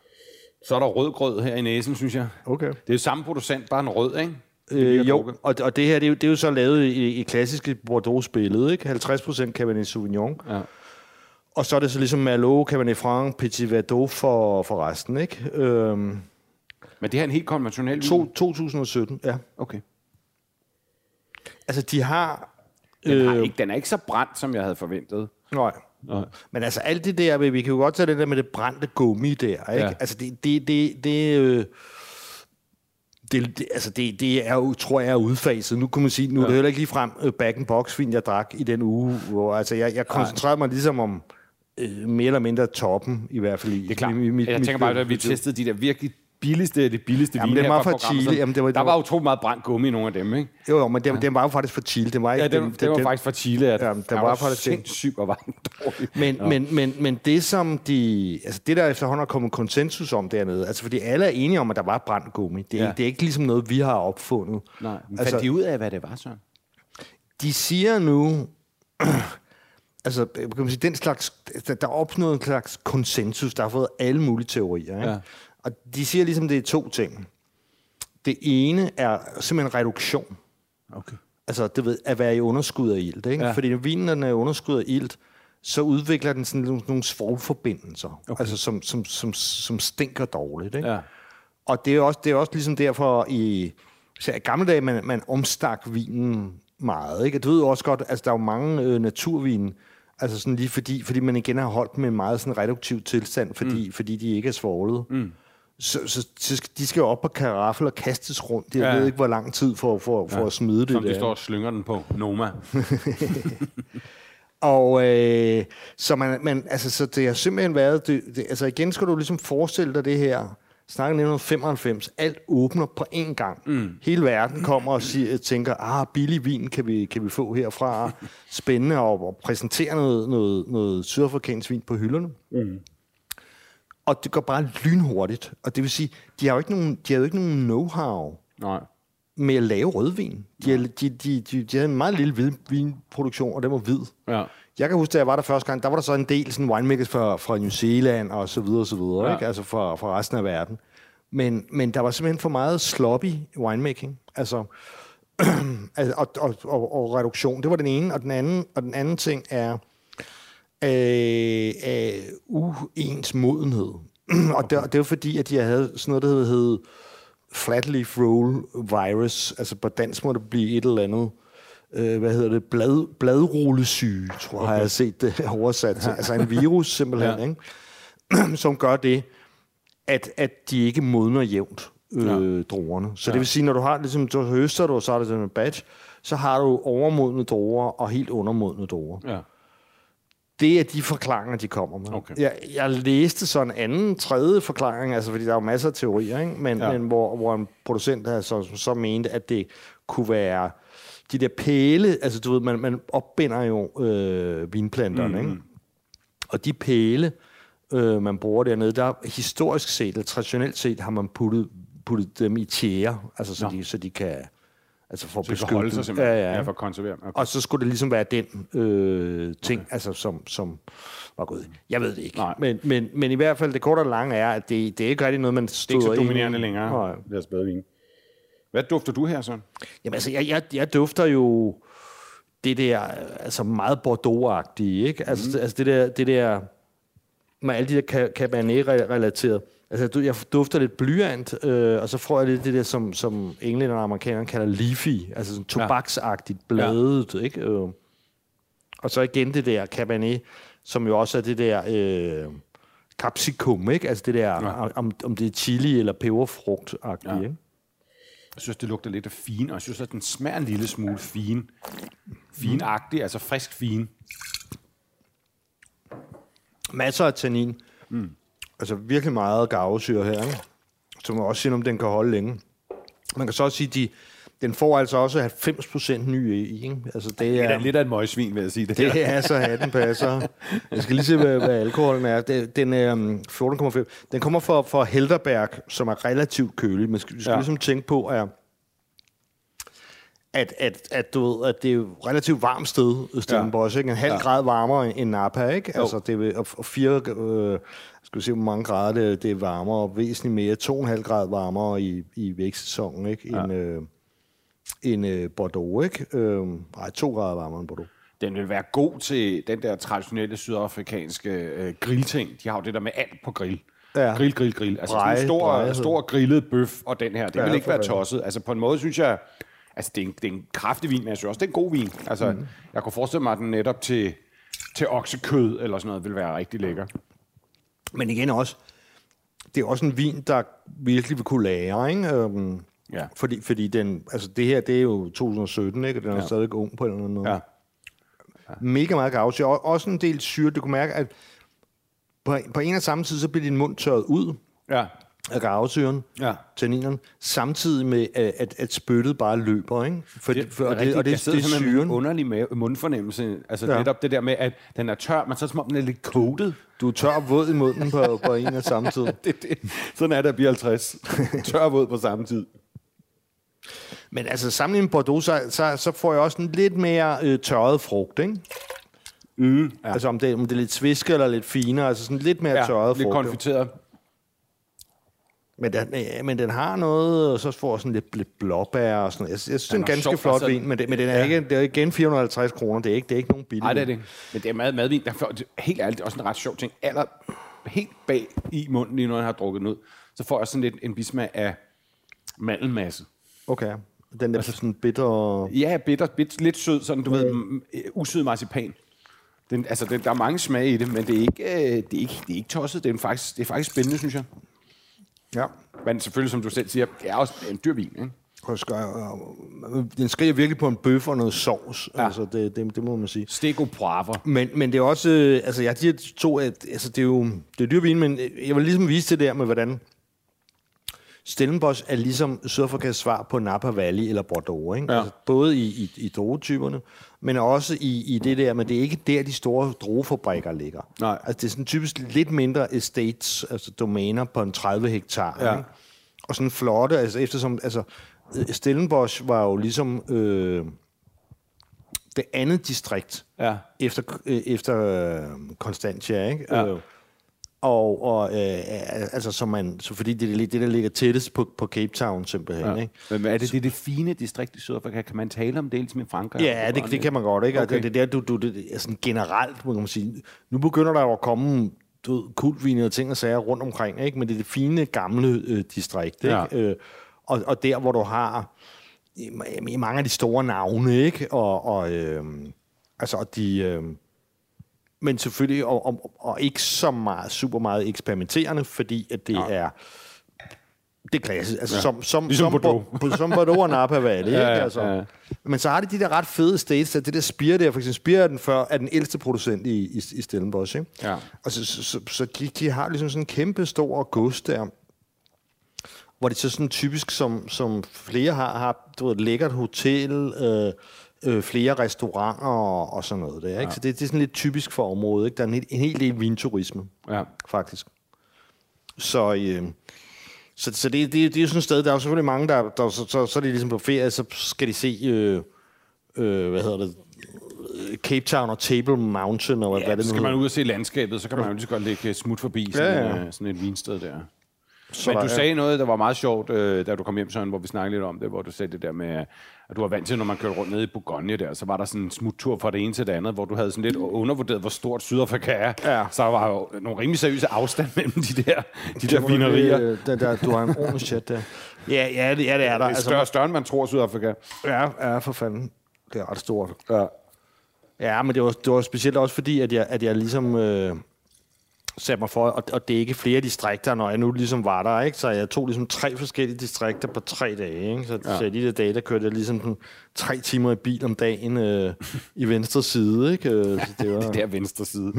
så er der rødgrød her i næsen, synes jeg. Okay. Det er jo samme producent, bare en rød, ikke? Øh, jo, og, og det her, det er jo, det er jo så lavet i, i klassiske Bordeaux-billede, ikke? 50% Cabernet Sauvignon. Ja. Og så er det så ligesom Merlot, Cabernet Franc, Petit Verdot for, for resten, ikke? Øhm, Men det her er en helt konventionel vin? to, 2017, ja. Okay. Altså, de har... Den, har ikke, den er ikke så brændt, som jeg havde forventet. Nej. Nej. Men altså, alt det der, vi kan jo godt tage det der med det brændte gummi der, ikke? Ja. Altså, det, det, det, det, øh, det, det, altså det, det er jo, tror jeg, er udfaset. Nu kan man sige, nu ja. er det heller ikke lige frem øh, back and box vin, jeg drak i den uge, hvor altså, jeg, jeg koncentrerede mig ligesom om øh, mere eller mindre toppen, i hvert fald i. Det er klart. i, mit, jeg mit- tænker bare, at vi testede de der virkelig billigste, det billigste Jamen, vin det var fra programmet, Chile. Jamen, det var- der det var var- utrolig meget brændt gummi i nogle af dem, ikke? Jo, jo, men den, den var jo faktisk fra Chile. Den var ikke, Ja, den, det var faktisk fra Chile, at Ja, ja, den den var var, faktisk- sindssygt og var den dårlig. Men, men, men, men det, som de... Altså det, der efterhånden er kommet konsensus om dernede, altså fordi alle er enige om, at der var brændt gummi. Det er, ja. Ja. det er ikke ligesom noget, vi har opfundet. Nej, men Altså- fandt de ud af, hvad det var, så? De siger nu... altså, kan man sige, den slags... Der der er opnået en slags konsensus. Der har fået alle mulige teorier. Ikke? Ja. Og de siger ligesom, det er to ting. Det ene er simpelthen reduktion. Okay. altså det ved, at være i underskud af ilt. Ikke? Ja. Fordi når vinen den er i underskud af ilt, så udvikler den sådan nogle, nogle svovlforbindelser, okay. altså som, som, som, som stinker dårligt. Ikke? Ja. Og det er, også, det er også ligesom derfor i, så i gamle dage, man, man omstak vinen meget. Ikke? Og Du ved også godt, altså der er jo mange øh, naturvine, altså sådan lige fordi, fordi man igen har holdt dem i en meget sådan reduktiv tilstand, fordi, mm. fordi de ikke er svovlet. Mm. Så, så, så, de skal jo op på karaffel og kastes rundt. Jeg ja. Ja. ved ikke, hvor lang tid for, for, for at smide det Som der. de står og slynger den på Noma. Og øh, så, man, man, altså, så det har simpelthen været... Det, det, altså igen skal du ligesom forestille dig det her. Snakken 1995. Alt åbner på én gang. Mm. Hele verden kommer og siger, tænker, ah, billig vin kan vi, kan vi få herfra. Spændende at, at præsentere noget, noget, noget sydafrikansk vin på hylderne. Mm. Og det går bare lynhurtigt. Og det vil sige, de har jo ikke nogen, de har jo ikke nogen know-how Nej. med at lave rødvin. De, har, de, de, de, de havde en meget lille hvid- vinproduktion, og den var hvid. Ja. Jeg kan huske, da jeg var der første gang, der var der så en del sådan winemakers fra, fra New Zealand og så videre og så videre, ja. Ikke? altså fra, fra resten af verden. Men, men der var simpelthen for meget sloppy winemaking, altså, altså og, og, og, og reduktion. Det var den ene, og den anden, og den anden ting er øh, øh, uens modenhed. og det, det var fordi, at de havde sådan noget, der hed, hed flat leaf roll virus, altså på dansk må det blive et eller andet, øh, hvad hedder det, Blad, bladrullesyge, tror jeg, okay. har jeg set det oversat til. Altså en virus simpelthen, ja. ikke? som gør det, at, at de ikke modner jævnt, øh, ja. druerne. Så ja. det vil sige, når du har, ligesom, du høster du, og så er det sådan en batch, så har du overmodne druer og helt undermodne druer. Ja. Det er de forklaringer, de kommer med. Okay. Jeg, jeg læste så en anden, tredje forklaring, altså fordi der er jo masser af teorier, ikke? Men, ja. Ja. men hvor, hvor en producent der så, så mente, at det kunne være de der pæle, altså du ved, man, man opbinder jo øh, vinplanterne, mm. ikke? Og de pæle, øh, man bruger dernede, der historisk set, eller traditionelt set, har man puttet, puttet dem i tjære, altså så, Nå. de, så de kan altså for at Så det beskytte sig simpelthen. Ja, ja. ja for at konservere. Okay. Og så skulle det ligesom være den øh, ting, okay. altså, som, som var gået. Jeg ved det ikke. Nej. Men, men, men i hvert fald, det korte og lange er, at det, det er ikke rigtig noget, man Det er støder ikke så ind i. dominerende længere. Nej. Deres badevin. Hvad dufter du her, Søren? Jamen altså, jeg, jeg, jeg dufter jo det der, altså meget Bordeaux-agtige, ikke? Altså, mm. altså det der, det der, med alle de der ca- Cabernet-relateret. Altså, jeg dufter lidt blyant, øh, og så får jeg lidt det der, som, som englænder og amerikanerne kalder leafy, altså sådan tobaksagtigt bladet, ja. ikke? Øh. Og så igen det der Cabernet, som jo også er det der øh, capsicum, ikke? Altså det der, ja. om, om det er chili eller peberfrugt-agtigt, Ja. ikke? Jeg synes, det lugter lidt af fin, og jeg synes, at den smager en lille smule fin. Finagtig, altså frisk fin. Masser af tannin. Mm. Altså virkelig meget garvesyre her, ikke? Som også siger, om den kan holde længe. Man kan så også sige, de, den får altså også 90% ny i, ikke? Altså det Det er, er lidt af et møgsvin, vil jeg sige. Det, det her. er så hatten passer. Jeg skal lige se, hvad, hvad alkoholen er. Det, den er um, 14,5. Den kommer fra, fra Helderberg, som er relativt kølig. Man skal, vi skal. Ja. ligesom tænke på, at at, at, at, du ved, at det er jo relativt varmt sted, Stellenbosch, ikke? En halv ja. grad varmere end Napa, ikke? Altså, det er, og, fire, øh, skal vi se, hvor mange grader det, det er varmere, og væsentligt mere, to og en halv grad varmere i, i vækstsæsonen, ikke? Ja. End, øh, end øh, Bordeaux, ikke? Øh, nej, to grader varmere end Bordeaux. Den vil være god til den der traditionelle sydafrikanske øh, grillting. De har jo det der med alt på grill. Ja. Grill, grill, grill. Altså sådan en stor, stor grillet bøf og den her. Det Ja, vil ikke være tosset. Altså på en måde synes jeg, Altså, det er, en, det er en kraftig vin, men jeg synes også, det er en god vin. Altså, mm. jeg kunne forestille mig, at den netop til, til oksekød eller sådan noget, vil være rigtig lækker. Men igen også, det er også en vin, der virkelig vil kunne lære, ikke? Um, Ja. Fordi, fordi den, altså det her, det er jo 2017, ikke? Og den er Ja. ja. stadig ung på en eller anden måde. Ja. Mega meget gavsyre. Og også en del syre. Du kan mærke, at på, på en og samme tid, så bliver din mund tørret ud Ja. Af Ja. tanninerne, samtidig med, at, at, spyttet bare løber, ikke? For, det, for, og, det, og det, sidder det er med syren. en underlig mave, mundfornemmelse. Altså ja. Netop det der med, at den er tør, men så er det som om den er lidt coated. Du er tør og våd i munden på, på en og samme tid. det, det. Sådan er det at blive 50. tør og våd på samme tid. Men altså, sammenlignet med Bordeaux, så, så, så får jeg også en lidt mere øh, tørret frugt, ikke? Mm. Ja. Altså, om det, om det er lidt sviske eller lidt finere, altså sådan lidt mere Ja, tørret lidt frugt. jo. konfiteret. Men den, øh, men den har noget, og så får sådan lidt, lidt blåbær og sådan noget. Jeg, jeg synes, det er en er ganske sjov, flot altså- vin, men, det, men den er, Ja. ikke, det er igen 450 kroner. Det er ikke, det er ikke nogen billig Nej, det er det. Men det er mad, madvin. Der får, helt ærligt, det er også en ret sjov ting. Aller, helt bag i munden, lige når jeg har drukket den ud, så får jeg sådan lidt en bismag af mandelmasse. Okay. Den der altså, sådan bitter... Ja, bitter, bit, lidt sød, sådan du ved, mm, øh, usød marcipan. Den, altså, den, der er mange smage i det, men det er ikke, øh, det er ikke, det er ikke tosset. Det er, faktisk, det er faktisk spændende, synes jeg. Ja. Men selvfølgelig, som du selv siger, det er også en dyr vin, ikke? Øh, den skriger virkelig på en bøf og noget sovs. Ja. Ja. Altså, det, det, det må man sige. Stego poivre. Men, men det er også, øh, altså jeg de her to, at, altså det er jo det er dyr vin, men jeg vil ligesom vise det der med, hvordan Stellenbosch er ligesom Sydafrikas svar på Napa Valley eller Bordeaux. Ikke? Ja. Altså, både i, i, i druetyperne, men også i, i det der, men det er ikke der, de store druefabrikker ligger. Nej. Altså det er sådan typisk lidt mindre estates, altså domæner på en 30 hektar. Ja. Ikke? Og sådan flotte, altså eftersom, altså Stellenbosch var jo ligesom øh, det andet distrikt, Ja. efter, øh, efter øh, Constantia, ikke? Ja. Øh, og, og øh, altså, så man, så fordi det er det, der ligger tættest på, på Cape Town, simpelthen, ja. Ikke? Men er det, det er det fine distrikt i Sydafrika? Kan man tale om det ligesom i Frankrig? Ja, det, det kan man godt, ikke? Okay. Okay. Det, det der, du, du, det sådan generelt, må man sige. Nu begynder der jo at komme du ved, kultvine og ting og sager rundt omkring, ikke? Men det er det fine, gamle øh, distrikt, ikke? Ja. Øh, og, og der, hvor du har i, i mange af de store navne, ikke? Og, og øh, altså, og de... Øh, men selvfølgelig, og, og, og ikke så meget, super meget eksperimenterende, fordi at det Nej. er det er klasse. Altså, Ja. som, som, Ligesom som, Bordeaux. Bo- som Bordeaux og Napa Valley, Ja, ikke? ja, Altså. ja. Men så har de de der ret fede states, at det der Spire der, for eksempel Spire er den, før, er den ældste producent i, i, i Stellenbosch, ikke? Ja. Og så, så, så, så de, de har ligesom sådan en kæmpe stor gods der, hvor det så sådan typisk, som, som flere har, har du ved, et lækkert hotel, øh, øh, flere restauranter og, og sådan noget der, ikke? Ja. Så det, det er sådan lidt typisk for området, ikke? Der er en, en hel del vinturisme, Ja. faktisk. Så, øh, så, så det, det, det er jo sådan et sted, der er jo selvfølgelig mange, der, der så, så, så er de ligesom på ferie, så skal de se, øh, øh, hvad hedder det, øh, Cape Town og Table Mountain, og hvad, Ja, hvad det så nu skal man ud og se landskabet, så kan man jo lige så godt lægge smut forbi sådan, Ja, ja, ja. ja. sådan et vinsted der. Så Men der du er- sagde noget, der var meget sjovt, øh, da du kom hjem, Søren, hvor vi snakkede lidt om det, hvor du sagde det der med, at du var vant til, når man kørte rundt nede i Bourgogne der, så var der sådan en smuttur fra det ene til det andet, hvor du havde sådan lidt undervurderet, hvor stort Sydafrika er. Ja. Så der var jo nogle rimelig seriøse afstand mellem de der, de der vinerier. Øh, Der, der, du har en ordentlig chat der. Ja, ja, det, ja, det er der. Det er Altså, større, større, end man tror, Sydafrika. ja, ja, for fanden. Det er ret stort. Ja. Ja, men det var, det var specielt også fordi, at jeg, at jeg ligesom øh, satte mig for at, at dække flere distrikter, når jeg nu ligesom var der. Ikke? Så jeg tog ligesom tre forskellige distrikter på tre dage. Ikke? Så, ja. så de der dage, der kørte jeg ligesom sådan tre timer i bil om dagen øh, i venstre side. Ikke? Øh, Så det var... Det der venstre side.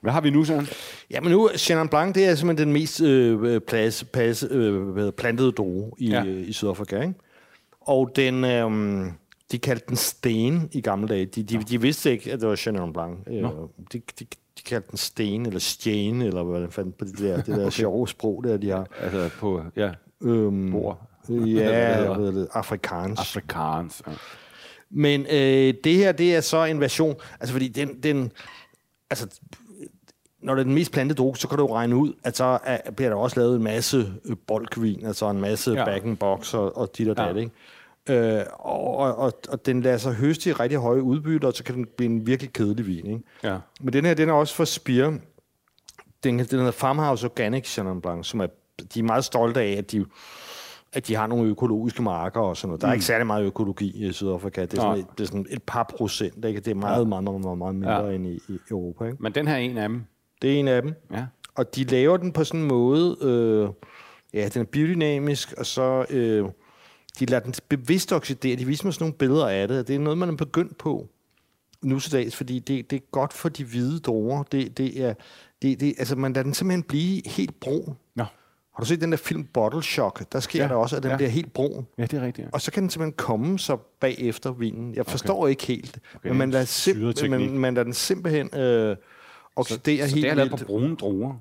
Hvad har vi nu, Søren? Ja, men nu, Chenin Blanc, det er simpelthen den mest øh, plads, pas, øh, plantede droge i, Ja. øh, i Sydafrika. Ikke? Og den, øh, de kaldte den sten i gamle dage. De, de, de vidste ikke, at det var Chenin Blanc. Øh, de, de, de kaldte den sten, eller stjæn, eller hvad fandt på det der, det der sjove sprog der, de har. Altså på, ja, Øhm, bord. Ja, jeg ved det, afrikansk. Afrikaans. Ja. Men øh, det her, det er så en version, altså fordi den, den altså, når det er den mest plantede drog, så kan du jo regne ud, at så er, bliver der også lavet en masse øh, bolkvin, altså en masse Ja. ja. back and box og, og dit og Ja. dat, ikke? Øh, og, og, og, den lader sig høste i rigtig høje udbytter, og så kan den blive en virkelig kedelig vin, ikke? ja. Men den her, den er også for Spire. Den, den hedder Farmhouse Organic Chenin Blanc, som er, de er meget stolte af, at de, at de har nogle økologiske marker og sådan noget. Der er mm. ikke særlig meget økologi i Sydafrika. Det er sådan, et, det er sådan et par procent. Ikke? Det er meget, meget, meget, meget, meget mindre ja. end i, i Europa. Ikke? Men den her er en af dem. Det er en af dem. Ja. Og de laver den på sådan en måde, øh, ja, den er biodynamisk, og så øh, de lader den bevidst oxidere. De viser mig sådan nogle billeder af det, det er noget, man er begyndt på nu til dags, fordi det, det er godt for de hvide druer. Det, det er, det, det, altså man lader den simpelthen blive helt brun. Nå. Har du set den der film Bottle Shock? Der sker Ja, ja, der også, at den ja. ja. bliver helt brun. Ja, det er rigtigt. Og så kan den simpelthen komme så bagefter vinen. Jeg forstår okay. ikke helt, Okay, men man lader, simp- man, man lader den simpelthen øh, oxidere Så helt det er lavet vildt. på brune druer.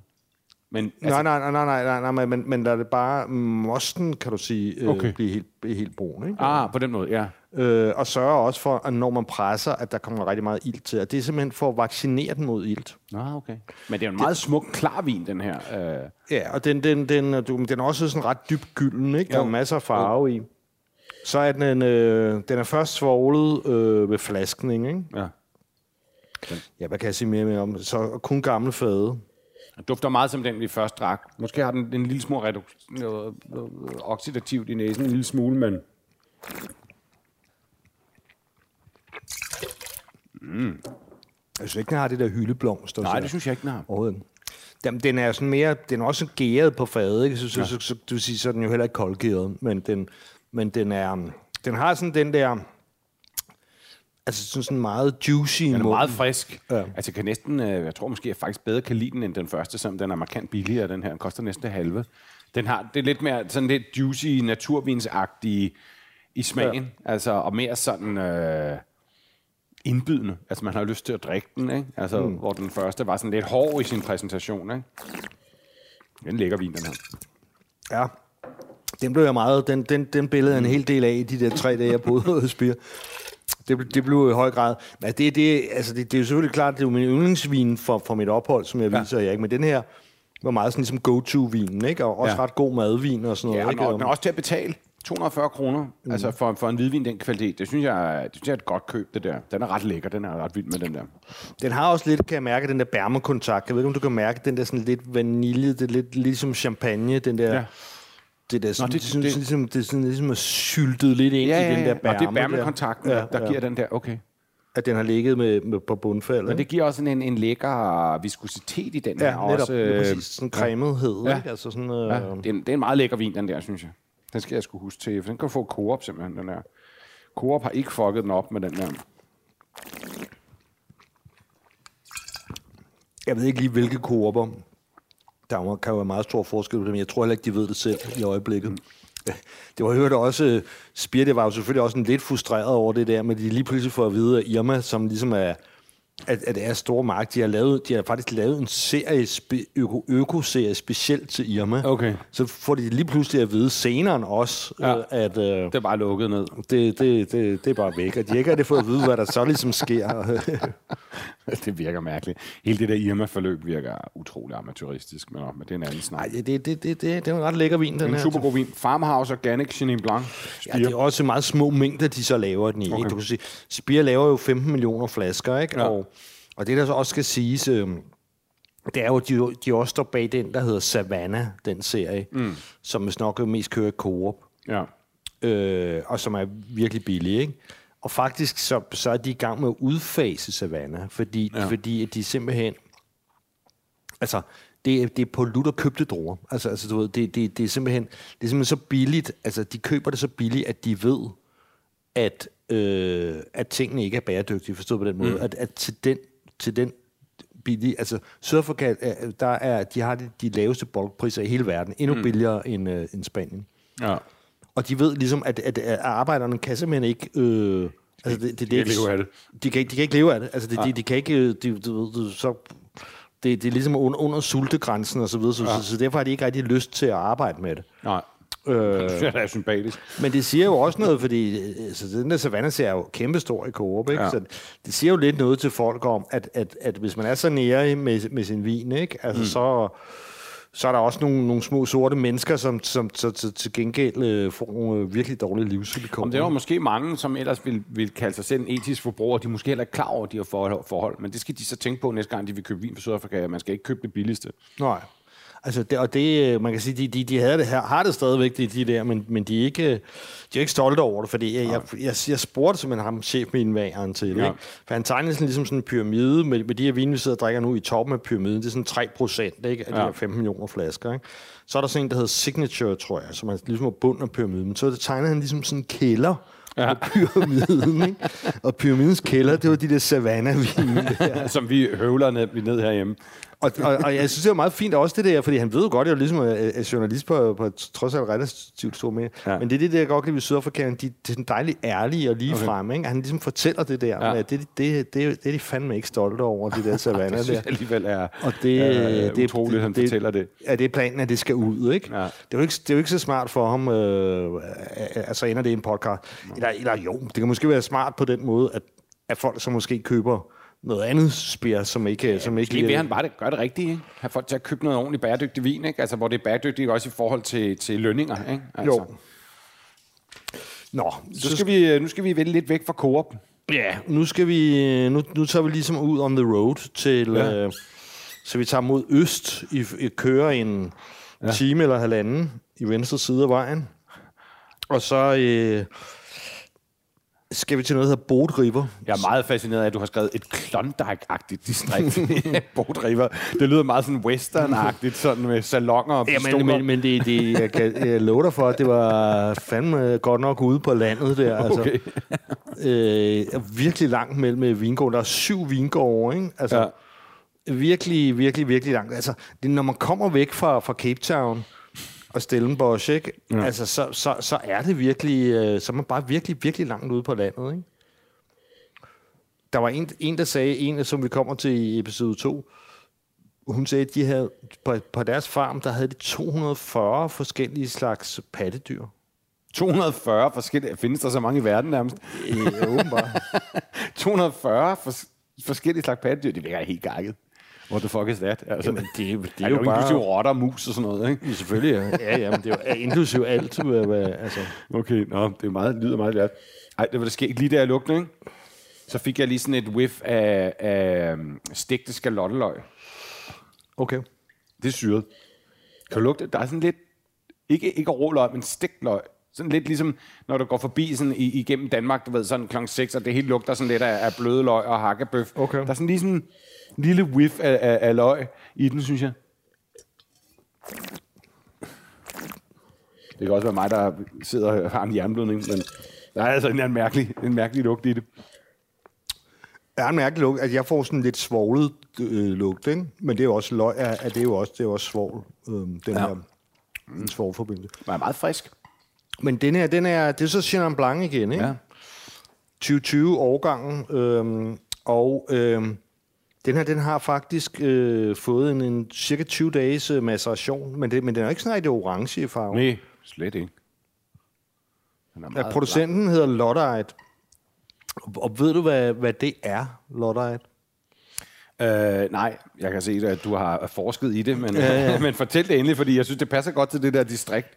Men Altså, nej, nej, nej, nej, nej, nej, nej, men, men lad det bare mosten, kan du sige, øh, Okay. blive, helt, blive helt brun. Ikke? Ah, på den måde, ja. Øh, og sørge også for, at når man presser, at der kommer rigtig meget ilt til. Og det er simpelthen for at vaccinere den mod ilt. Nå, okay. Men det er jo en meget smuk, klar vin, den her. Øh, Ja, og den, den, den, du, den er også sådan ret dybt gylden, ikke? Der Jo. er masser af farve i. Så er den, en, øh, den er først svoglet øh, ved flaskning, ikke? ja. Ja, hvad kan jeg sige mere, mere om? Så kun gamle fade. Den dufter meget som den, vi først drak. Måske har den en lille smule redu- noget, noget oxidativt i næsen, en lille smule, men... Jeg synes ikke, den har det der hyldeblomst. og Nej, det synes jeg ikke, den har. Overhovedet. Den, den er sådan mere, den er også gæret på fadet, ikke? Så, så, så, så, du siger, så er den jo heller ikke koldgæret, men den, men den er, den har sådan den der, altså sådan, sådan meget juicy Den er meget frisk. Ja. Altså, jeg kan næsten, øh, jeg tror måske, jeg faktisk bedre kan lide den end den første, selvom den er markant billigere, den her. Den koster næsten halve. Den har, det er lidt mere sådan lidt juicy, naturvinsagtig i smagen. Ja. Altså, og mere sådan øh, indbydende. Altså, man har lyst til at drikke den, ikke? Altså, mm. hvor den første var sådan lidt hård i sin præsentation, ikke? Det er en lækker vin, den her. Ja. Den blev jeg meget, den, den, den billede en hel del af i de der tre dage, jeg boede hos Spire. Det, blev- det blev i høj grad. Men det, det, altså det, det er jo selvfølgelig klart, det er jo min yndlingsvin for, for mit ophold, som jeg Ja. viser jer, ikke? Men den her var meget sådan ligesom go-to-vinen, ikke? Og også Ja. ret god madvin og sådan noget, Ja, og ikke? den er også til at betale 240 kroner, mm. altså for, for en hvidvin den kvalitet. Det synes, jeg, det synes jeg er et godt køb, det der. Den er ret lækker, den er ret vild med den der. Den har også lidt, kan jeg mærke, den der bærmekontakt. Jeg ved ikke, om du kan mærke den der sådan lidt vanilje, det er lidt ligesom champagne, den der... Ja. Ja. Det, der, sådan, det- det, det, det- det, ligesom, det er sådan ligesom er syltet lidt ind i den der bærme. og det er bærmekontakten, der. ja, der giver den der, okay. At den har ligget med, med på bundfaldet. Men det giver også en, en lækker viskositet i den her. ja, netop. også, øh, præcis. Sådan cremethed, Ja. ja. ikke? Altså sådan, øh, Ja, det, er en, det er en meget lækker vin, den der, synes jeg. Den skal jeg skulle huske til, for den kan få Coop simpelthen, den der. Coop har ikke fucket den op med den der. Jeg ved ikke lige, hvilke koopper. Der er kan jo være meget stor forskel på dem. Jeg tror heller ikke, de ved det selv i øjeblikket. Det var hørt også, øh, Spir, det var jo selvfølgelig også en lidt frustreret over det der, men de lige pludselig får at vide, at Irma, som ligesom er, at, at det er store mark, de har, lavet, de har faktisk lavet en serie, spe, øko, økoserie specielt til Irma. Okay. Så får de lige pludselig at vide senere også, Ja. ja. at øh, Det er bare lukket ned. det, det, det, det er bare væk. Og de har ikke rigtig fået at vide, hvad der så ligesom sker. det virker mærkeligt. Hele det der Irma-forløb virker utrolig amatøristisk, men, men det er en anden snak. Nej, det, det, det, det, det er en ret lækker vin, den En her. super god vin. Farmhouse Organic Chenin Blanc. Ja, det er også meget små mængder, de så laver den i. Okay. Ikke? Du kan sige, Spire laver jo 15 millioner flasker, ikke? Ja. Og, og det, der så også skal siges, øh, det er jo, de, de også står bag den, der hedder Savannah, den serie, mm. som vist nok mest kører i Coop, Ja. øh, og som er virkelig billig, ikke? Og faktisk så, så er de i gang med at udfase Savannah, fordi, Ja. fordi at de simpelthen... Altså, det er, det er på lutter købte druer. Altså, altså du ved, det, det, det, er simpelthen, det er simpelthen så billigt, altså de køber det så billigt, at de ved, at, øh, at tingene ikke er bæredygtige, forstået på den måde. Mm. At, at til den, til den billige, altså Sydafrika, øh, der er, de har de, de laveste bulkpriser i hele verden, endnu mm. billigere end, øh, end Spanien. ja. Og de ved ligesom, at, at, at arbejderne kan simpelthen ikke... Øh, altså det, det, det, er ikke leve af det. De kan, ikke- de kan ikke leve af det. Altså de, de, de kan ikke... øh, De, du, du, så, det, det er ligesom under, under sultegrænsen og så videre, så, ja. så, så derfor har de ikke rigtig lyst til at arbejde med det. Nej. Øh, Det er sympatisk. men det siger jo også noget, fordi altså, den der Savannah er jo kæmpestor i Coop, ikke? Ja. Ja. Så det siger jo lidt noget til folk om, at, at, at hvis man er så nære med, med sin vin, ikke? Altså, mm. så, så er der også nogle, nogle små sorte mennesker, som, som så, til, til gengæld øh, får nogle øh, virkelig dårlige livsvilkår. Det var måske mange, som ellers vil, vil kalde sig selv en etisk forbruger, de er måske heller ikke klar over de her forhold, forhold, men det skal de så tænke på næste gang, de vil købe vin fra Sydafrika, man skal ikke købe det billigste. Nej. Altså, det, og det, man kan sige, de, de, de havde det her, har det stadigvæk, de, de der, men, men de, er ikke, de er ikke stolte over det, fordi jeg, jeg, jeg, jeg spurgte simpelthen ham, chefvinvageren til, ja. ikke? for han tegnede sådan, ligesom sådan en pyramide, med, med de her vin, vi sidder og drikker nu i toppen af pyramiden, det er sådan 3 procent ikke, af ja. de her 15 millioner flasker. Ikke? Så er der sådan en, der hedder Signature, tror jeg, som er ligesom er bunden af pyramiden. Så tegnede han ligesom sådan en kælder, ja. pyramiden. Ikke? Og pyramidens kælder, det var de der savanna Som vi høvler ned, ned herhjemme. Og, og, og jeg synes, det er meget fint også det der, fordi han ved jo godt, at jeg ligesom er, er journalist på, på trods alt relativt stor med. Ja. Men det er det, der jeg godt kan ved Sydafrika, de, det er sådan dejligt ærlige og lige okay. frem. Ikke? Han ligesom fortæller det der, ja. det, det, det, det, det er de fandme ikke stolte over, de der savanner det der. Det alligevel er, og det, er, det, utroligt, han det, fortæller det. Ja, det er planen, at det skal ud. Ikke? Ja. Det, er jo ikke, det er jo ikke så smart for ham, øh, altså ender det i en podcast. Eller, eller jo, det kan måske være smart på den måde, at, at folk så måske køber noget andet spir, som ikke... Ja, som ikke vil han bare det, gør det rigtigt, ikke? Have folk til at købe noget ordentligt bæredygtig vin, ikke? Altså, hvor det er bæredygtigt også i forhold til, til lønninger, ikke? Altså. Jo. Nå, så, så skal vi, nu skal vi vælge lidt væk fra Coop. Ja, nu skal vi... Nu, nu tager vi ligesom ud on the road til... Ja. Øh, så vi tager mod øst. I, I kører en ja. time eller halvanden i venstre side af vejen. Og så... Øh, skal vi til noget, der hedder Boat River? Jeg er meget fascineret af, at du har skrevet et Klondike-agtigt distrikt. Boat River. Det lyder meget sådan western-agtigt, sådan med salonger og pistoler. Ja, men, men, men det, det, jeg kan jeg love dig for, at det var fandme godt nok ude på landet der. Altså, okay. øh, virkelig langt mellem vingården. Der er syv vingårde, ikke? Altså, ja. Virkelig, virkelig, virkelig langt. Altså, det, når man kommer væk fra, fra Cape Town, og Stellenbosch, ikke? Ja. Altså, så, så, så er det virkelig, øh, så er man bare virkelig, virkelig langt ude på landet, ikke? Der var en, en der sagde, en som vi kommer til i episode 2, hun sagde, at de havde, på, på deres farm, der havde de 240 forskellige slags pattedyr. 240 forskellige... Findes der så mange i verden nærmest? Ja, åbenbart. 240 fors, forskellige slags pattedyr, det virker helt gakket. What the fuck is that? Altså, Jamen, det, det er, er jo, jo bare... inklusive rotter, mus og sådan noget, ikke? Ja, selvfølgelig, ja. ja, ja men det er jo inklusive alt. altså. Okay, nå, det er meget, lyder meget lært. Ej, det var det sket lige da jeg lukkede, ikke? Så fik jeg lige sådan et whiff af, af stegte skalotteløg. Okay. Det er syret. Kan du lugte? Der er sådan lidt, ikke, ikke rå løg, men stegt løg. Sådan lidt ligesom, når du går forbi sådan igennem Danmark, du ved, sådan klokken 6, og det hele lugter sådan lidt af, af bløde løg og hakkebøf. Okay. Der er sådan lige sådan en lille whiff af, af, af løg i den, synes jeg. Det kan også være mig, der sidder og har en jernblødning, men der er altså en, en, mærkelig, en mærkelig lugt i det. Der er en mærkelig lugt, at jeg får sådan lidt svoglet øh, lugt, ikke? men det er jo også løg, at det er jo også, det er også svogl, øh, den ja. her en svogforbindelse. Det er meget frisk. Men den her, den er, det er så Chenin Blanc igen, ikke? Ja. 2020 årgangen, øh, og øh, den her, den har faktisk øh, fået en, en cirka 20 dages øh, maceration, men, det, men den er ikke sådan rigtig orange i farve. Nej, slet ikke. Den er ja, producenten lang. hedder Lottite. Og, og ved du, hvad, hvad det er, Lottite? Øh, nej, jeg kan se, at du har forsket i det, men, ja, ja. men fortæl det endelig, fordi jeg synes, det passer godt til det der distrikt.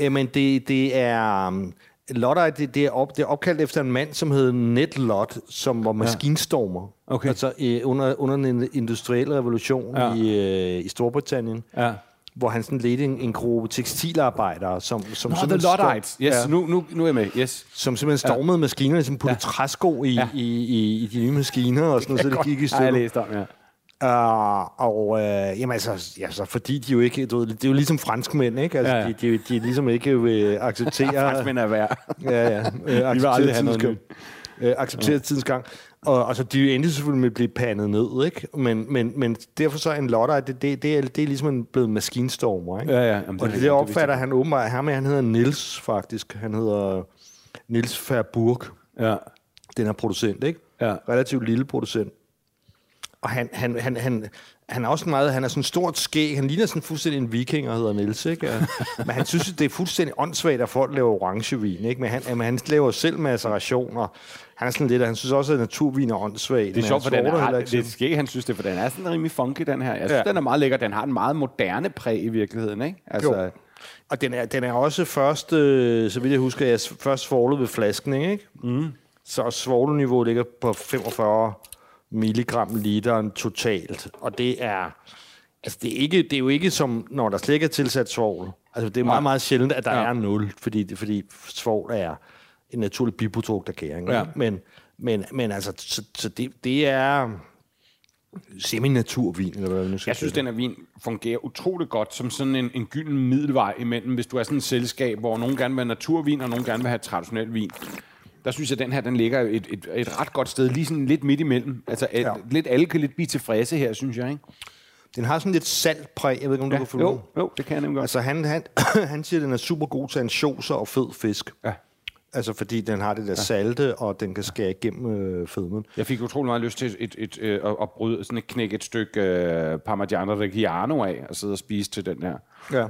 Jamen, det, det er... Um, Lottite, det, det, er op, det er opkaldt efter en mand, som hed Ned Lott, som var maskinstormer. Ja. Okay. Altså øh, under, under den industrielle revolution ja. i, øh, i Storbritannien. Ja hvor han sådan ledte en, en gruppe tekstilarbejdere, som, som Nå, The Loddites. Yes, ja, nu, nu, nu er jeg med. Yes. Som simpelthen stormede ja. maskinerne, som puttede ja. træsko i, ja. i, i, i de nye maskiner, og sådan noget, så det gik i stykker. Ja, jeg læste om, ja. Uh, og uh, jamen altså, altså, fordi de jo ikke, du det er jo ligesom franskmænd, ikke? Altså, ja, ja. De, de, de ligesom ikke vil acceptere... franskmænd er værd. ja, ja. Have noget nyt. Uh, acceptere ja. tidens gang. Og altså, de endte selvfølgelig med at blive pandet ned, ikke? Men, men, men derfor så en lotter, det, det, det, er, det er ligesom en blevet maskinstormer, ikke? Ja, ja. Jamen, og det, det opfatter det han åbenbart, ham han hedder Nils faktisk. Han hedder Nils Verburg. Ja. Den er producent, ikke? Ja. Relativt lille producent. Og han, han, han, han, han er også meget, han er sådan stort skæg, han ligner sådan fuldstændig en viking, og hedder Niels, ikke? men han synes, det er fuldstændig åndssvagt, at folk laver orangevin, ikke? Men han, men han laver selv macerationer. Han er sådan lidt, han synes også, at naturvin er åndssvagt. Det er sjovt, for den er, det er skæg, han synes det, for den er sådan rimelig funky, den her. Jeg synes, ja. den er meget lækker. Den har en meget moderne præg i virkeligheden, ikke? Altså, jo. Og den er, den er også først, øh, så vidt jeg husker, jeg først svoglet ved flasken, ikke? Mm. Så svogleniveauet ligger på 45 milligram literen totalt. Og det er, Altså, det er, ikke, det er jo ikke som, når der slet ikke er tilsat svovl. Altså, det er meget, meget sjældent, at der Ja. er nul, fordi, fordi svovl er en naturlig biprodukt af gæring. Ja. Ja. Men, men, men altså, så, så det, det er semi-naturvin, eller hvad nu skal Jeg synes, den her vin fungerer utrolig godt som sådan en, en gylden middelvej imellem, hvis du er sådan et selskab, hvor nogen gerne vil have naturvin, og nogen gerne vil have traditionel vin. Der synes jeg, at den her den ligger et, et, et ret godt sted, lige sådan lidt midt imellem. Altså ja. Ja. lidt alle kan lidt blive tilfredse her, synes jeg. Ikke? Den har sådan lidt saltpræg, jeg ved ikke, om du kan få jo, jo, det kan jeg nemlig godt. Altså, han, han, han siger, at den er super god til ansjoser og fed fisk. Ja. Altså, fordi den har det der salte, og den kan skære igennem øh, fedmen. Jeg fik utrolig meget lyst til et, et, et, øh, at, at bryde sådan et knække et stykke øh, Parmigiano Reggiano af, og sidde og spise til den her. Ja.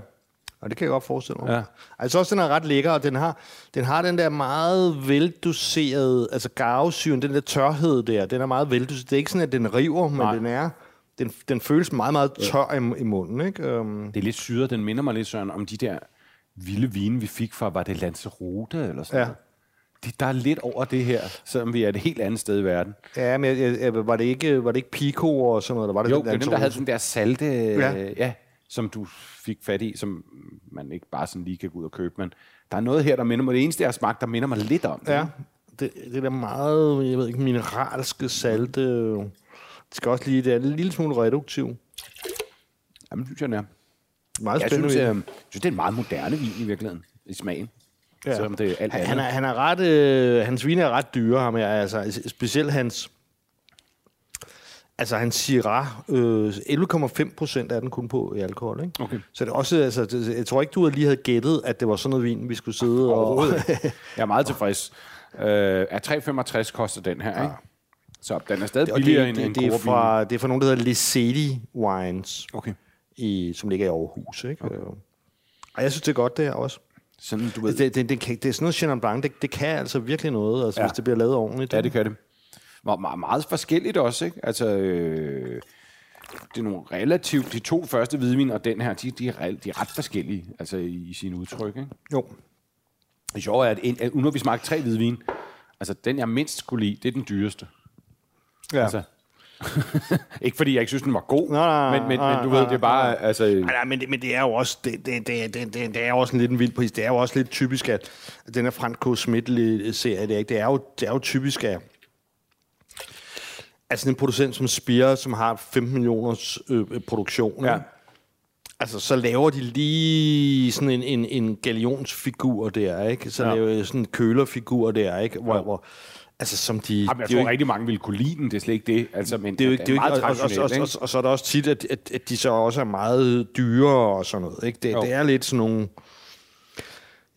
Og det kan jeg godt forestille mig. Ja. Altså også, den er ret lækker, og den har, den har den der meget veldoserede, altså garvesyren, den der tørhed der, den er meget veldoseret. Det er ikke sådan, at den river, men Nej. den er, den, den føles meget, meget tør i, i munden, ikke? Um, Det er lidt syret, den minder mig lidt, Søren, om de der vilde vine, vi fik fra, var det Lanzarote eller sådan Ja. noget? De, der er lidt over det her, selvom vi er et helt andet sted i verden. ja, men jeg, jeg, var, det ikke, var det ikke Pico og sådan noget? Eller var det Jo, den det er dem, der havde sådan der salte, ja. Ja. ja, som du fik fat i, som man ikke bare sådan lige kan gå ud og købe. Men der er noget her, der minder mig, det eneste, jeg har smagt, der minder mig lidt om det. Ja, det, det der meget, jeg ved ikke, mineralske salte. Det skal også lige, det er en lille smule reduktiv. Jamen, synes jeg, den er. Meget Jeg spændende. synes, vin. jeg, synes, det er en meget moderne vin i virkeligheden, i smagen. Ja. Ja. Selvom det er alt Han, han, er, han er ret, øh, hans vine er ret dyre, ham her, altså specielt hans, altså hans Syrah, øh, 11,5 procent er den kun på i alkohol, ikke? Okay. Så det er også, altså, det, jeg tror ikke, du lige havde gættet, at det var sådan noget vin, vi skulle sidde og... Overhovedet. jeg er meget tilfrieds. Øh, er 3,65 koster den her, ikke? Så den er stadig og det, billigere end det, en det, er fra, det er fra nogen, der hedder Lesedi Wines, Okay. I, som ligger i Aarhus, ikke? Okay. Og jeg synes, det er godt, det her også. Sådan, du ved. Det, det, det, kan, det er sådan noget Chenin Blanc, det, det kan altså virkelig noget, altså, Ja. hvis det bliver lavet ordentligt. Ja, det kan det. Meget, meget, meget forskelligt også, ikke? Altså, øh, det er nogle relativt... De to første hvidvin og den her, de, de, er, de er ret forskellige, altså i, i sine udtryk, ikke? Jo. Det sjove er, at, en, at nu har vi smagt tre hvidvin. Altså, den jeg mindst kunne lide, det er den dyreste. Ja. Altså, ikke fordi jeg ikke synes, den var god, Nej, nej, men, men, nej, men du ved, nej, det er bare... Altså, Nej, nej, men, det, men det er jo også, det, det, det, det, det, det er jo også en lidt en vild pris. Det er jo også lidt typisk, at den her Franco Schmidt-serie, det er, ikke? det, er jo, det er jo typisk, at altså en producent som Spire, som har 15 millioners øh, produktion, Ja. ja. altså så laver de lige sådan en, en, en galionsfigur der, ikke? Så Ja. ja. laver de sådan en kølerfigur der, ikke? Hvor, hvor, altså som de... Jamen, jeg det er tror jo ikke- rigtig mange ville kunne lide den, det er slet ikke det. Altså, men det er jo ikke, det er meget og, og, og, traditionelt, og, og, så er det også tit, at, at, at de så også er meget dyre og sådan noget. Ikke? Det, Jo. det er lidt sådan nogle...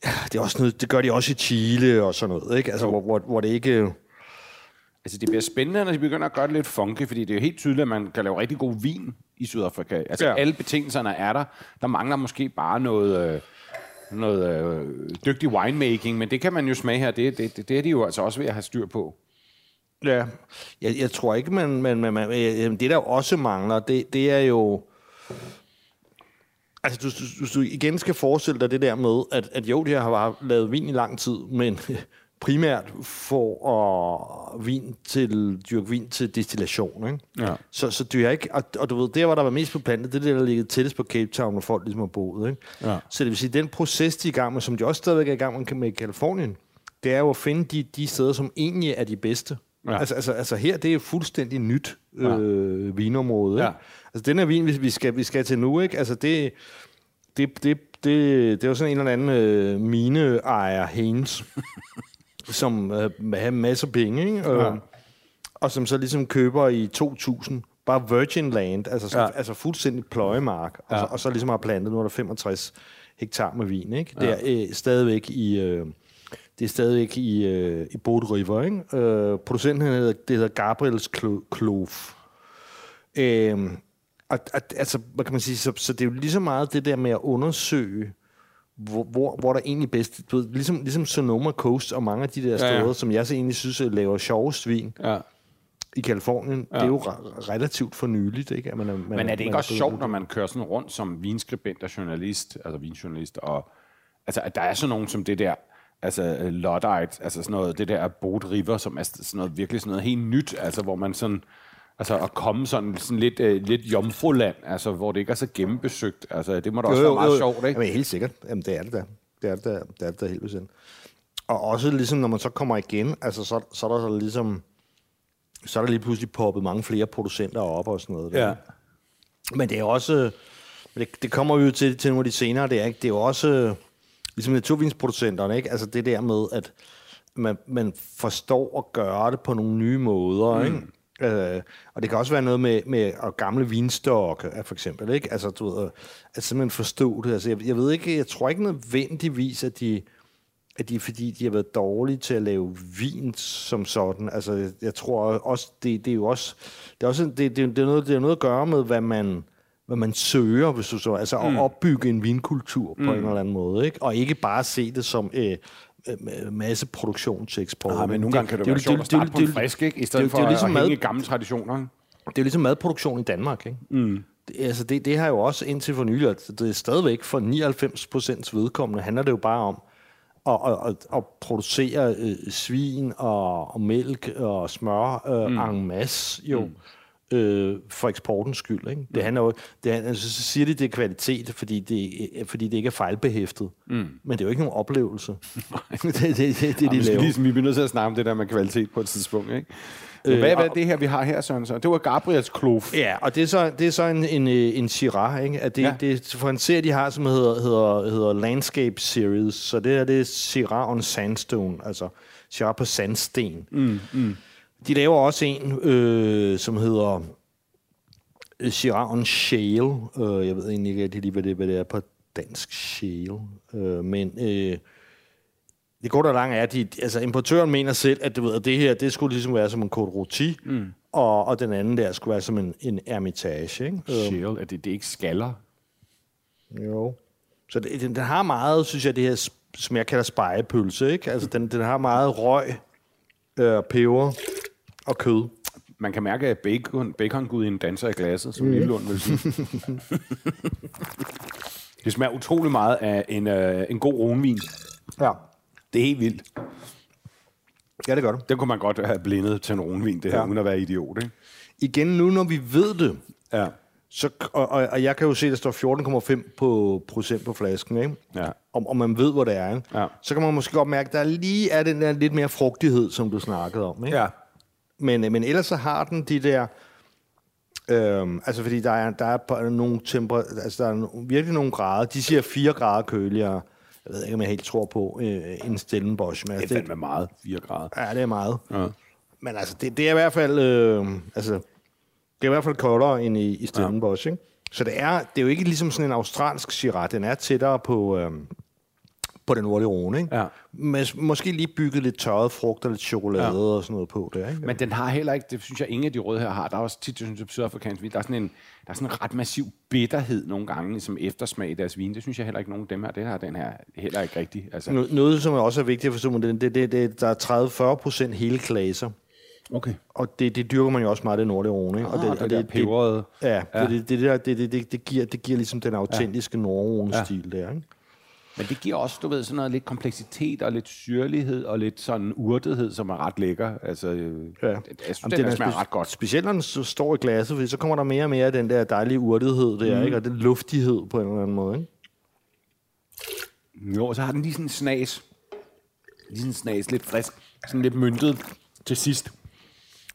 Ja, det, er også noget, det gør de også i Chile og sådan noget, ikke? Altså, Jo. hvor, hvor, hvor det ikke... Altså, det bliver spændende, når de begynder at gøre det lidt funky, fordi det er jo helt tydeligt, at man kan lave rigtig god vin i Sydafrika. Altså. Ja. alle betingelserne er der. Der mangler måske bare noget, øh, noget øh, dygtig winemaking, men det kan man jo smage her. Det, det, det, det er de jo altså også ved at have styr på. Ja. Jeg, jeg tror ikke, man... man, man, man øh, det, der også mangler, det, det er jo... Altså, du, du, du igen skal forestille dig det der med, at, at jo, de har bare lavet vin i lang tid, men primært for at vin til, dyrke vin til destillation, ikke? Ja. Så, så du har ikke, og, og du ved, der hvor der var mest på plantet, det er det, der ligger tættest på Cape Town, hvor folk ligesom har boet, ikke? Ja. Så det vil sige, den proces, de er i gang med, som de også stadigvæk er i gang med i Kalifornien, det er jo at finde de, de steder, som egentlig er de bedste. Ja. Ja. Altså, altså, altså her, det er fuldstændig nyt øh, vinområde. Ikke? Ja. Altså den her vin, vi, vi, skal, vi skal til nu, ikke? Altså det, det, det, det, det er jo sådan en eller anden øh, mineejer, Haynes, som øh, have masser af penge, ikke? Øh, Ja. og som så ligesom køber i 2000 bare virgin land, altså, så, Ja. altså fuldstændig pløjemark, og, Ja. så, og så ligesom har plantet, nu er der 65 hektar med vin, ikke? Det er øh, stadigvæk i... Øh, det er stadigvæk i, øh, i Boat River, ikke? Øh, producenten hedder, det hedder Gabriels Klo- Klof. Øh, og, og, altså, hvad kan man sige, så, så det er jo lige så meget det der med at undersøge, hvor, hvor, hvor der egentlig bedst, du ved, ligesom, ligesom Sonoma Coast og mange af de der ja. steder, som jeg så egentlig synes øh, laver sjovest vin Ja. i Kalifornien, ja. det er jo re- relativt for nyligt, ikke? At man er, man Men er det ikke man også sjovt, når man kører sådan rundt som vinskribent og journalist, altså vinjournalist, og altså, at der er sådan nogen som det der, altså øh, Luddite, altså sådan noget, det der Boat River, som er sådan noget, virkelig sådan noget helt nyt, altså hvor man sådan, Altså at komme sådan, sådan lidt, øh, lidt jomfruland, altså hvor det ikke er så gennembesøgt. Altså det må da også være meget sjovt, ikke? Jamen helt sikkert. Jamen det er det da. Det er det da, det er det da helt bestemt. Og også ligesom, når man så kommer igen, altså så, så er der så ligesom, så er der lige pludselig poppet mange flere producenter op og sådan noget. Der. Ja. Men det er også, det, det kommer vi jo til, til nogle af de senere, det er, ikke? det er jo også, ligesom naturvinsproducenterne, ikke? Altså det der med, at man, man forstår at gøre det på nogle nye måder, ikke? Øh, og det kan også være noget med, med og gamle vinstokke, for eksempel, ikke? Altså, du ved, at simpelthen forstå det. Altså, jeg, jeg ved ikke, jeg tror ikke nødvendigvis, at de, at de fordi, de har været dårlige til at lave vin som sådan. Altså, jeg, jeg tror også, det, det er jo også, det er, også det, det, det, er noget, det er noget at gøre med, hvad man, hvad man søger, hvis du så, altså mm. at opbygge en vinkultur på mm. en eller anden måde, ikke? Og ikke bare se det som øh, øh, masse produktion til eksport. Nej, men nogle gange kan det, det være sjovt at starte på en frisk, ikke? I stedet det, for det er jo ligesom at hænge mad- gamle traditioner. Det er jo ligesom madproduktion i Danmark, ikke? Mm. Det, altså det, det har jo også indtil for nylig, at det er stadigvæk for 99 procents vedkommende, handler det jo bare om at, at, at, at producere øh, svin og, og mælk og smør øh, mm. en masse jo. Mm øh, for eksportens skyld. Ikke? Det handler jo, det altså, så siger de, det er kvalitet, fordi det, fordi det ikke er fejlbehæftet. Mm. Men det er jo ikke nogen oplevelse. det, det, det, det, det, Ja, de vi, skal laver. lige, vi bliver nødt til at snakke om det der med kvalitet på et tidspunkt. Ikke? Øh, hvad, hvad er det her, vi har her, Søren? Så? Det var Gabriels Klof. Ja, og det er så, det er så en, en, øh, en Shiraz, ikke? At det, Ja. det for en serie, de har, som hedder, hedder, hedder Landscape Series. Så det her, det er Shiraz on Sandstone, altså Shiraz på sandsten. Mm, mm. De laver også en, øh, som hedder øh, Shiraz on Shale. Øh, jeg ved egentlig ikke rigtig lige, hvad det, hvad det er på dansk shale. Øh, men øh, det går der langt er, at de, altså importøren mener selv, at, du ved, at det her, det skulle ligesom være som en Côte Rôti, mm. og, og den anden der skulle være som en, en Hermitage. Ikke? Shale, er det, det er ikke skaller? jo. Så det, den, den har meget, synes jeg, det her, som jeg kalder spejepølse. Ikke? Altså, den, den har meget røg, øh, peber og kød. Man kan mærke, at bacon, baconguden danser i glasset, som mm. Lillelund vil sige. det smager utrolig meget af en, øh, en god ronvin. Ja. Det er helt vildt. Ja, det gør det. Den kunne man godt have blindet til en ronvin, det her. Ja. uden at være idiot. Ikke? Igen nu, når vi ved det, Ja. så, og, og, og jeg kan jo se, at der står 14,5 på procent på flasken, ikke? Ja. Og, og man ved, hvor det er, ikke? Ja. så kan man måske godt mærke, at der lige er den der lidt mere frugtighed, som du snakkede om. Ikke? Ja. Men, øh, men ellers så har den de der... Øhm, altså fordi der er, der er på- nogle temper, altså der er virkelig nogle grader. De siger 4 grader køligere. Jeg ved ikke, om jeg helt tror på øh, en Stellenbosch. Men Det altså, er det, fandme meget, 4 grader. ja, det er meget. Ja. Men altså, det, det er i hvert fald... Øh, altså, det er i hvert fald koldere end i, i Stellenbosch, ikke? Så det er, det er jo ikke ligesom sådan en australsk Shiraz. Den er tættere på, øh, på den nordlige Rhone, ikke? Ja. Men måske lige bygget lidt tørret frugt og lidt chokolade ja. og sådan noget på det, ikke? Men den har heller ikke, det synes jeg, ingen af de røde her har. Der er også tit, synes sydafrikansk vin, der er sådan en, der er sådan en ret massiv bitterhed nogle gange, som eftersmag i deres vin. Det synes jeg heller ikke, nogen af dem her. Det har den her heller ikke rigtigt. Altså, Noget, noget, som også er vigtigt at forstå, det, det, det, det, der er 30-40 procent hele klaser. okay. Og det, det dyrker man jo også meget i det nordlige Rhone, ikke? Og det, og det, det peberede. Ja, Ja. Det, det, det, der, det, det, det, det, giver, det giver ligesom den autentiske ja. nordrone-stil der, ikke? Men det giver også, du ved, sådan noget lidt kompleksitet og lidt syrlighed og lidt sådan urtethed, som er ret lækker. Altså, øh, Ja. jeg synes, Jamen, den, den er smager spe- ret godt. Specielt når den så står i glasset, fordi så kommer der mere og mere af den der dejlige urtethed der, mm. ikke? Og den luftighed på en eller anden måde, ikke? Jo, så har den lige sådan en snas. Lige sådan en snas, lidt frisk. Sådan lidt myntet til sidst.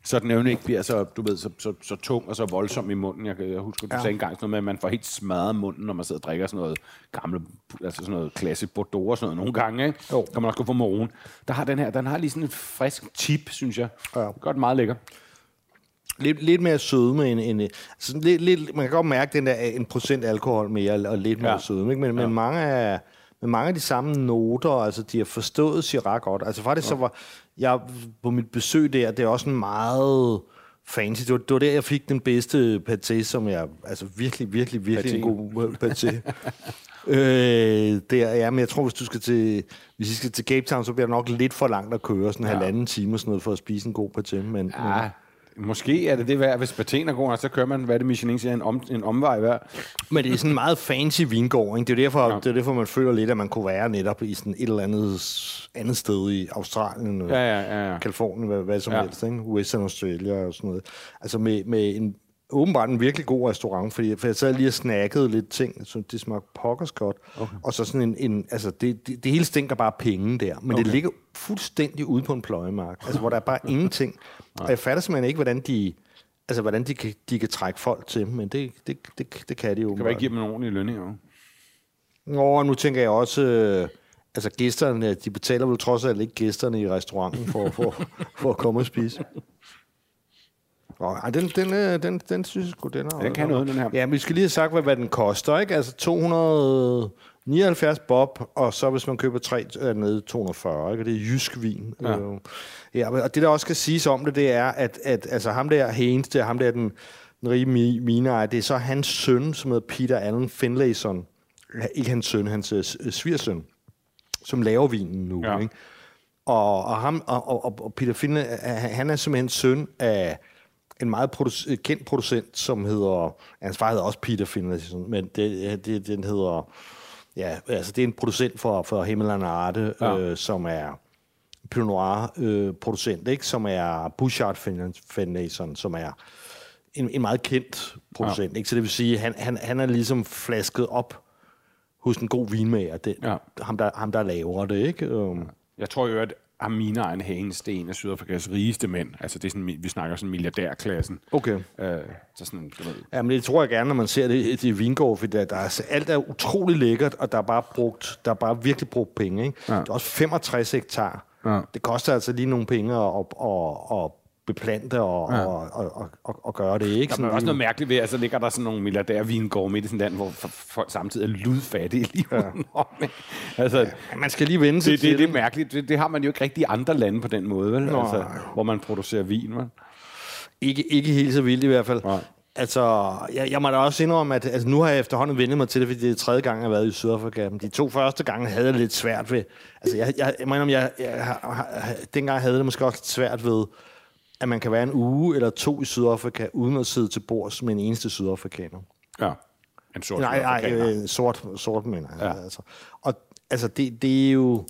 Så den jo ikke bliver så, du ved, så, så, så tung og så voldsom i munden. Jeg, jeg husker, du ja. sagde engang sådan noget med, at man får helt smadret munden, når man sidder og drikker sådan noget gamle, altså sådan noget klasse Bordeaux og sådan noget nogle gange, ikke? Jo. Kan man også gå for morgen. Der har den her, den har lige sådan en frisk tip, synes jeg. Ja. Godt meget lækker. Lidt, lidt mere sødme end... end sådan lidt, lidt, man kan godt mærke den der en procent alkohol mere, og lidt mere Ja. sødme, ikke? Men, ja. men mange af... Men mange af de samme noter, altså de har forstået Shiraz godt. Altså faktisk ja. så var jeg på mit besøg der, det er også en meget fancy. Det var, det var der, jeg fik den bedste paté, som jeg, altså virkelig, virkelig, virkelig en Paté. god øh, paté. øh, der, ja, men jeg tror, hvis du skal til, hvis I skal til Cape Town, så bliver det nok lidt for langt at køre, sådan en Ja. halvanden time og sådan noget, for at spise en god paté. Men, Ja, Måske er det det værd, hvis paten er god, og så kører man, hvad det Michelin siger, en, om, en omvej værd. Men det er sådan en meget fancy vingård, ikke? Det er derfor, ja. det er derfor man føler lidt, at man kunne være netop i sådan et eller andet, andet sted i Australien, Ja, ja, ja. ja. Kalifornien, hvad, hvad som ja. helst, ikke? Western Australia og sådan noget. Altså med, med en åbenbart en virkelig god restaurant, fordi for jeg sad lige og snakkede lidt ting, så det smagte pokkers godt. Okay. Og så sådan en, en altså det, det, det hele stinker bare penge der, men okay. det ligger fuldstændig ude på en pløjemark, altså hvor der er bare ingenting. Og jeg fatter simpelthen ikke, hvordan de, altså hvordan de kan, de kan trække folk til, men det, det, det, det kan de jo. Kan man ikke give dem en ordentlig lønning? Jo? Nå, og nu tænker jeg også, øh, altså gæsterne, de betaler vel trods alt ikke gæsterne i restauranten for, for, for at komme og spise. Nå, ej, den, den, øh, den, den synes jeg sgu, den er... Den kan noget, den her. Ja, men vi skal lige have sagt, hvad, hvad den koster, ikke? Altså 279 bob, og så hvis man køber tre, er det nede i 240, ikke? Og det er jysk vin. Ja. Øh, ja, og det, der også skal siges om det, det er, at, at altså, ham der Haynes, det er ham der, den, den rige mi- mineejer, det er så hans søn, som hedder Peter Allen Finlayson. Ikke hans søn, hans øh, s- svigersøn, som laver vinen nu, Ja. ikke? Og, og, ham, og, og, og Peter Finlay, han er simpelthen søn af en meget produc- kendt producent, som hedder, hans far hedder også Peter Finlayson, men det, det, den hedder, ja, altså det er en producent for, for Himmeland Arte, Ja. øh, som er Pinot Noir øh, ikke? som er Bouchard Fin- Finlayson, som er en, en meget kendt producent. Ja. Ikke? Så det vil sige, han, han, han er ligesom flasket op hos en god vinmager, det, ja. ham, der, ham der laver det. Ikke? Um, Jeg tror jo, at Amina Ejn Hagen Sten er Sydafrikas rigeste mænd. Altså, det er sådan, vi snakker sådan milliardærklassen. okay. Øh, så sådan, du ved, Ja, men det tror jeg gerne, når man ser det, det i Vingård, for der, der er, alt er utrolig lækkert, og der er bare, brugt, der er bare virkelig brugt penge. Ikke? Ja. Det er også 65 hektar. Ja. Det koster altså lige nogle penge at, at, at, at beplante og, Ja. og, og, og, og, og gøre det. Ikke? Der er også noget mærkeligt ved, at så ligger der sådan nogle milliardærvingård midt i sådan land, hvor folk samtidig er ludfattige lige ja. Altså, Ja, man skal lige vende sig det, til det, det er mærkeligt. Det, det har man jo ikke rigtig i andre lande på den måde, vel? Nå. Altså, hvor man producerer vin, vel? Ikke, ikke helt så vildt i hvert fald. Nej. Altså, jeg, jeg må da også indrømme, at altså, nu har jeg efterhånden vendt mig til det, fordi det er tredje gang, jeg har været i Sydafrika. Men de to første gange havde jeg det lidt svært ved. Altså, jeg, jeg, jeg mener, jeg, jeg, har- har- dengang havde jeg det måske også lidt svært ved, at man kan være en uge eller to i Sydafrika, uden at sidde til bords med en eneste sydafrikaner. Ja. En sort Nej, nej, øh, sort, sort mener jeg. Ja. Altså. Og altså, det, det er jo...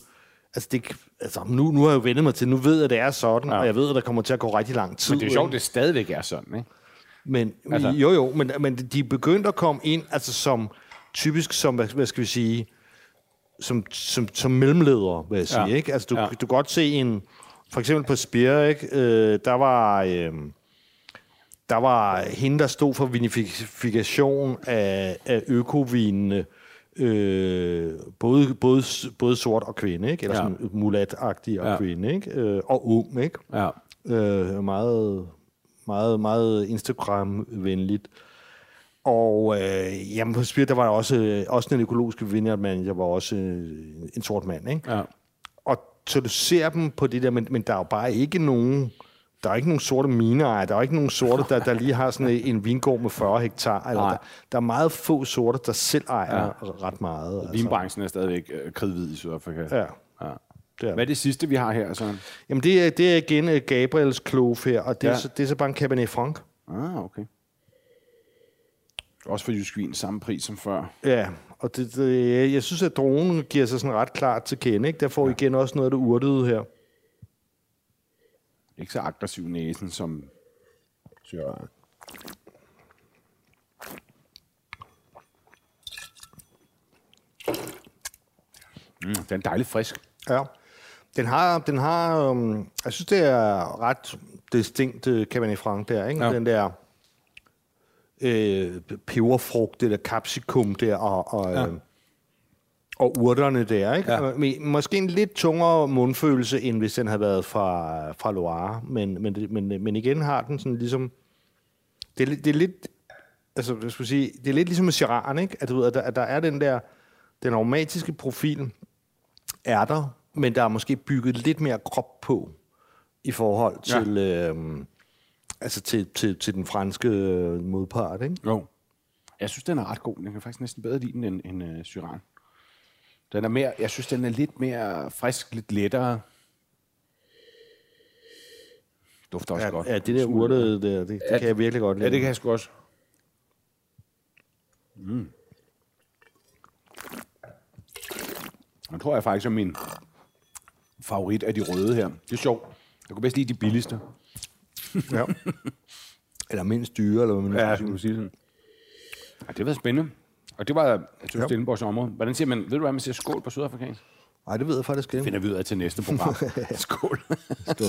Altså, det, altså nu, nu har jeg jo vendt mig til, nu ved jeg, at det er sådan, Ja. og jeg ved, at der kommer til at gå rigtig lang tid. Men det er jo sjovt, det stadigvæk er sådan, ikke? Men, Altså- jo, jo, men, men de er begyndt at komme ind, altså som typisk som, hvad, hvad skal vi sige, som, som, som mellemledere, vil jeg sige. Ja. Ikke? Altså, du, ja. du kan godt se en, for eksempel på Spear, ikke? Øh, der var... Øh, der var hende, der stod for vinifikation af, af økovinene, øh, både, både, både sort og kvinde, ikke? eller Ja. sådan mulatagtig og Ja. kvinde, ikke? Øh, og ung, ikke? Ja. øh, meget, meget, meget Instagram-venligt. Og øh, jamen, på Spirit, der var også, øh, også den økologiske vineyard manager, var også øh, en sort mand, ikke? Ja. Og så du ser dem på det der, men, men der er jo bare ikke nogen, der er ikke nogen sorte mineejere, der er ikke nogen sorte, der, der lige har sådan en, vingård med 40 hektar. Eller Nej. der, der er meget få sorte, der selv ejer Ja. ret meget. Altså. Vinbranchen er stadigvæk øh, kridhvid i Sydafrika. Ja, ja. det er Hvad er det sidste, vi har her? Sådan? Jamen, det er, det er igen øh, Gabriels Klove her, og det, Ja. er, så, det er så bare en Cabernet Franc. Ah, okay. Også for jysk vin, samme pris som før. Ja, og det, det, jeg- synes, at dronen giver sig sådan ret klart til kende. Ikke? Der får ja. igen også noget af det urtede her. Ikke så aggressiv næsen som Syrah. Mm, den er dejligt frisk. Ja. Den har, den har um, jeg synes, det er ret distinkt uh, Cabernet Franc der, ikke? Ja. Den der øh, peberfrugt, det der capsicum der, og, og, Ja. ja. og urterne der, ikke? Ja. Men, måske en lidt tungere mundfølelse, end hvis den havde været fra, fra Loire, men, men, men, men igen har den sådan ligesom, det er, lidt- det er lidt, altså, jeg skulle sige, det er lidt ligesom med Shiraz, ikke? At, du ved, at, der, at der er den der, den aromatiske profil, er der, men der er måske bygget lidt mere krop på i forhold til, ja. øhm, altså til, til, til den franske øh, modpart. Ikke? Jo. Jeg synes, den er ret god. Den kan faktisk næsten bedre lide den end, end uh, Syrah. Den er mere, jeg synes, den er lidt mere frisk, lidt lettere. dufter også Ja, godt. ja det der urtede der, det, det Ja, kan jeg virkelig godt lide. Ja, det kan jeg sgu også. Mm. Jeg tror jeg faktisk er min favorit af de røde her. Det er sjovt. Jeg kunne bedst lide de billigste. Ja. Eller mindst dyre, eller hvad man Ja, skal sige. sådan. Ja, det var spændende. Og det var, jeg synes, ja. Stellenborgs område. Hvordan siger man, ved du hvad, man siger skål på sydafrikansk? Nej, det ved jeg faktisk ikke. Finder vi ud af til næste program. skål. Skål.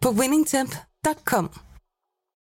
på winningtemp.com.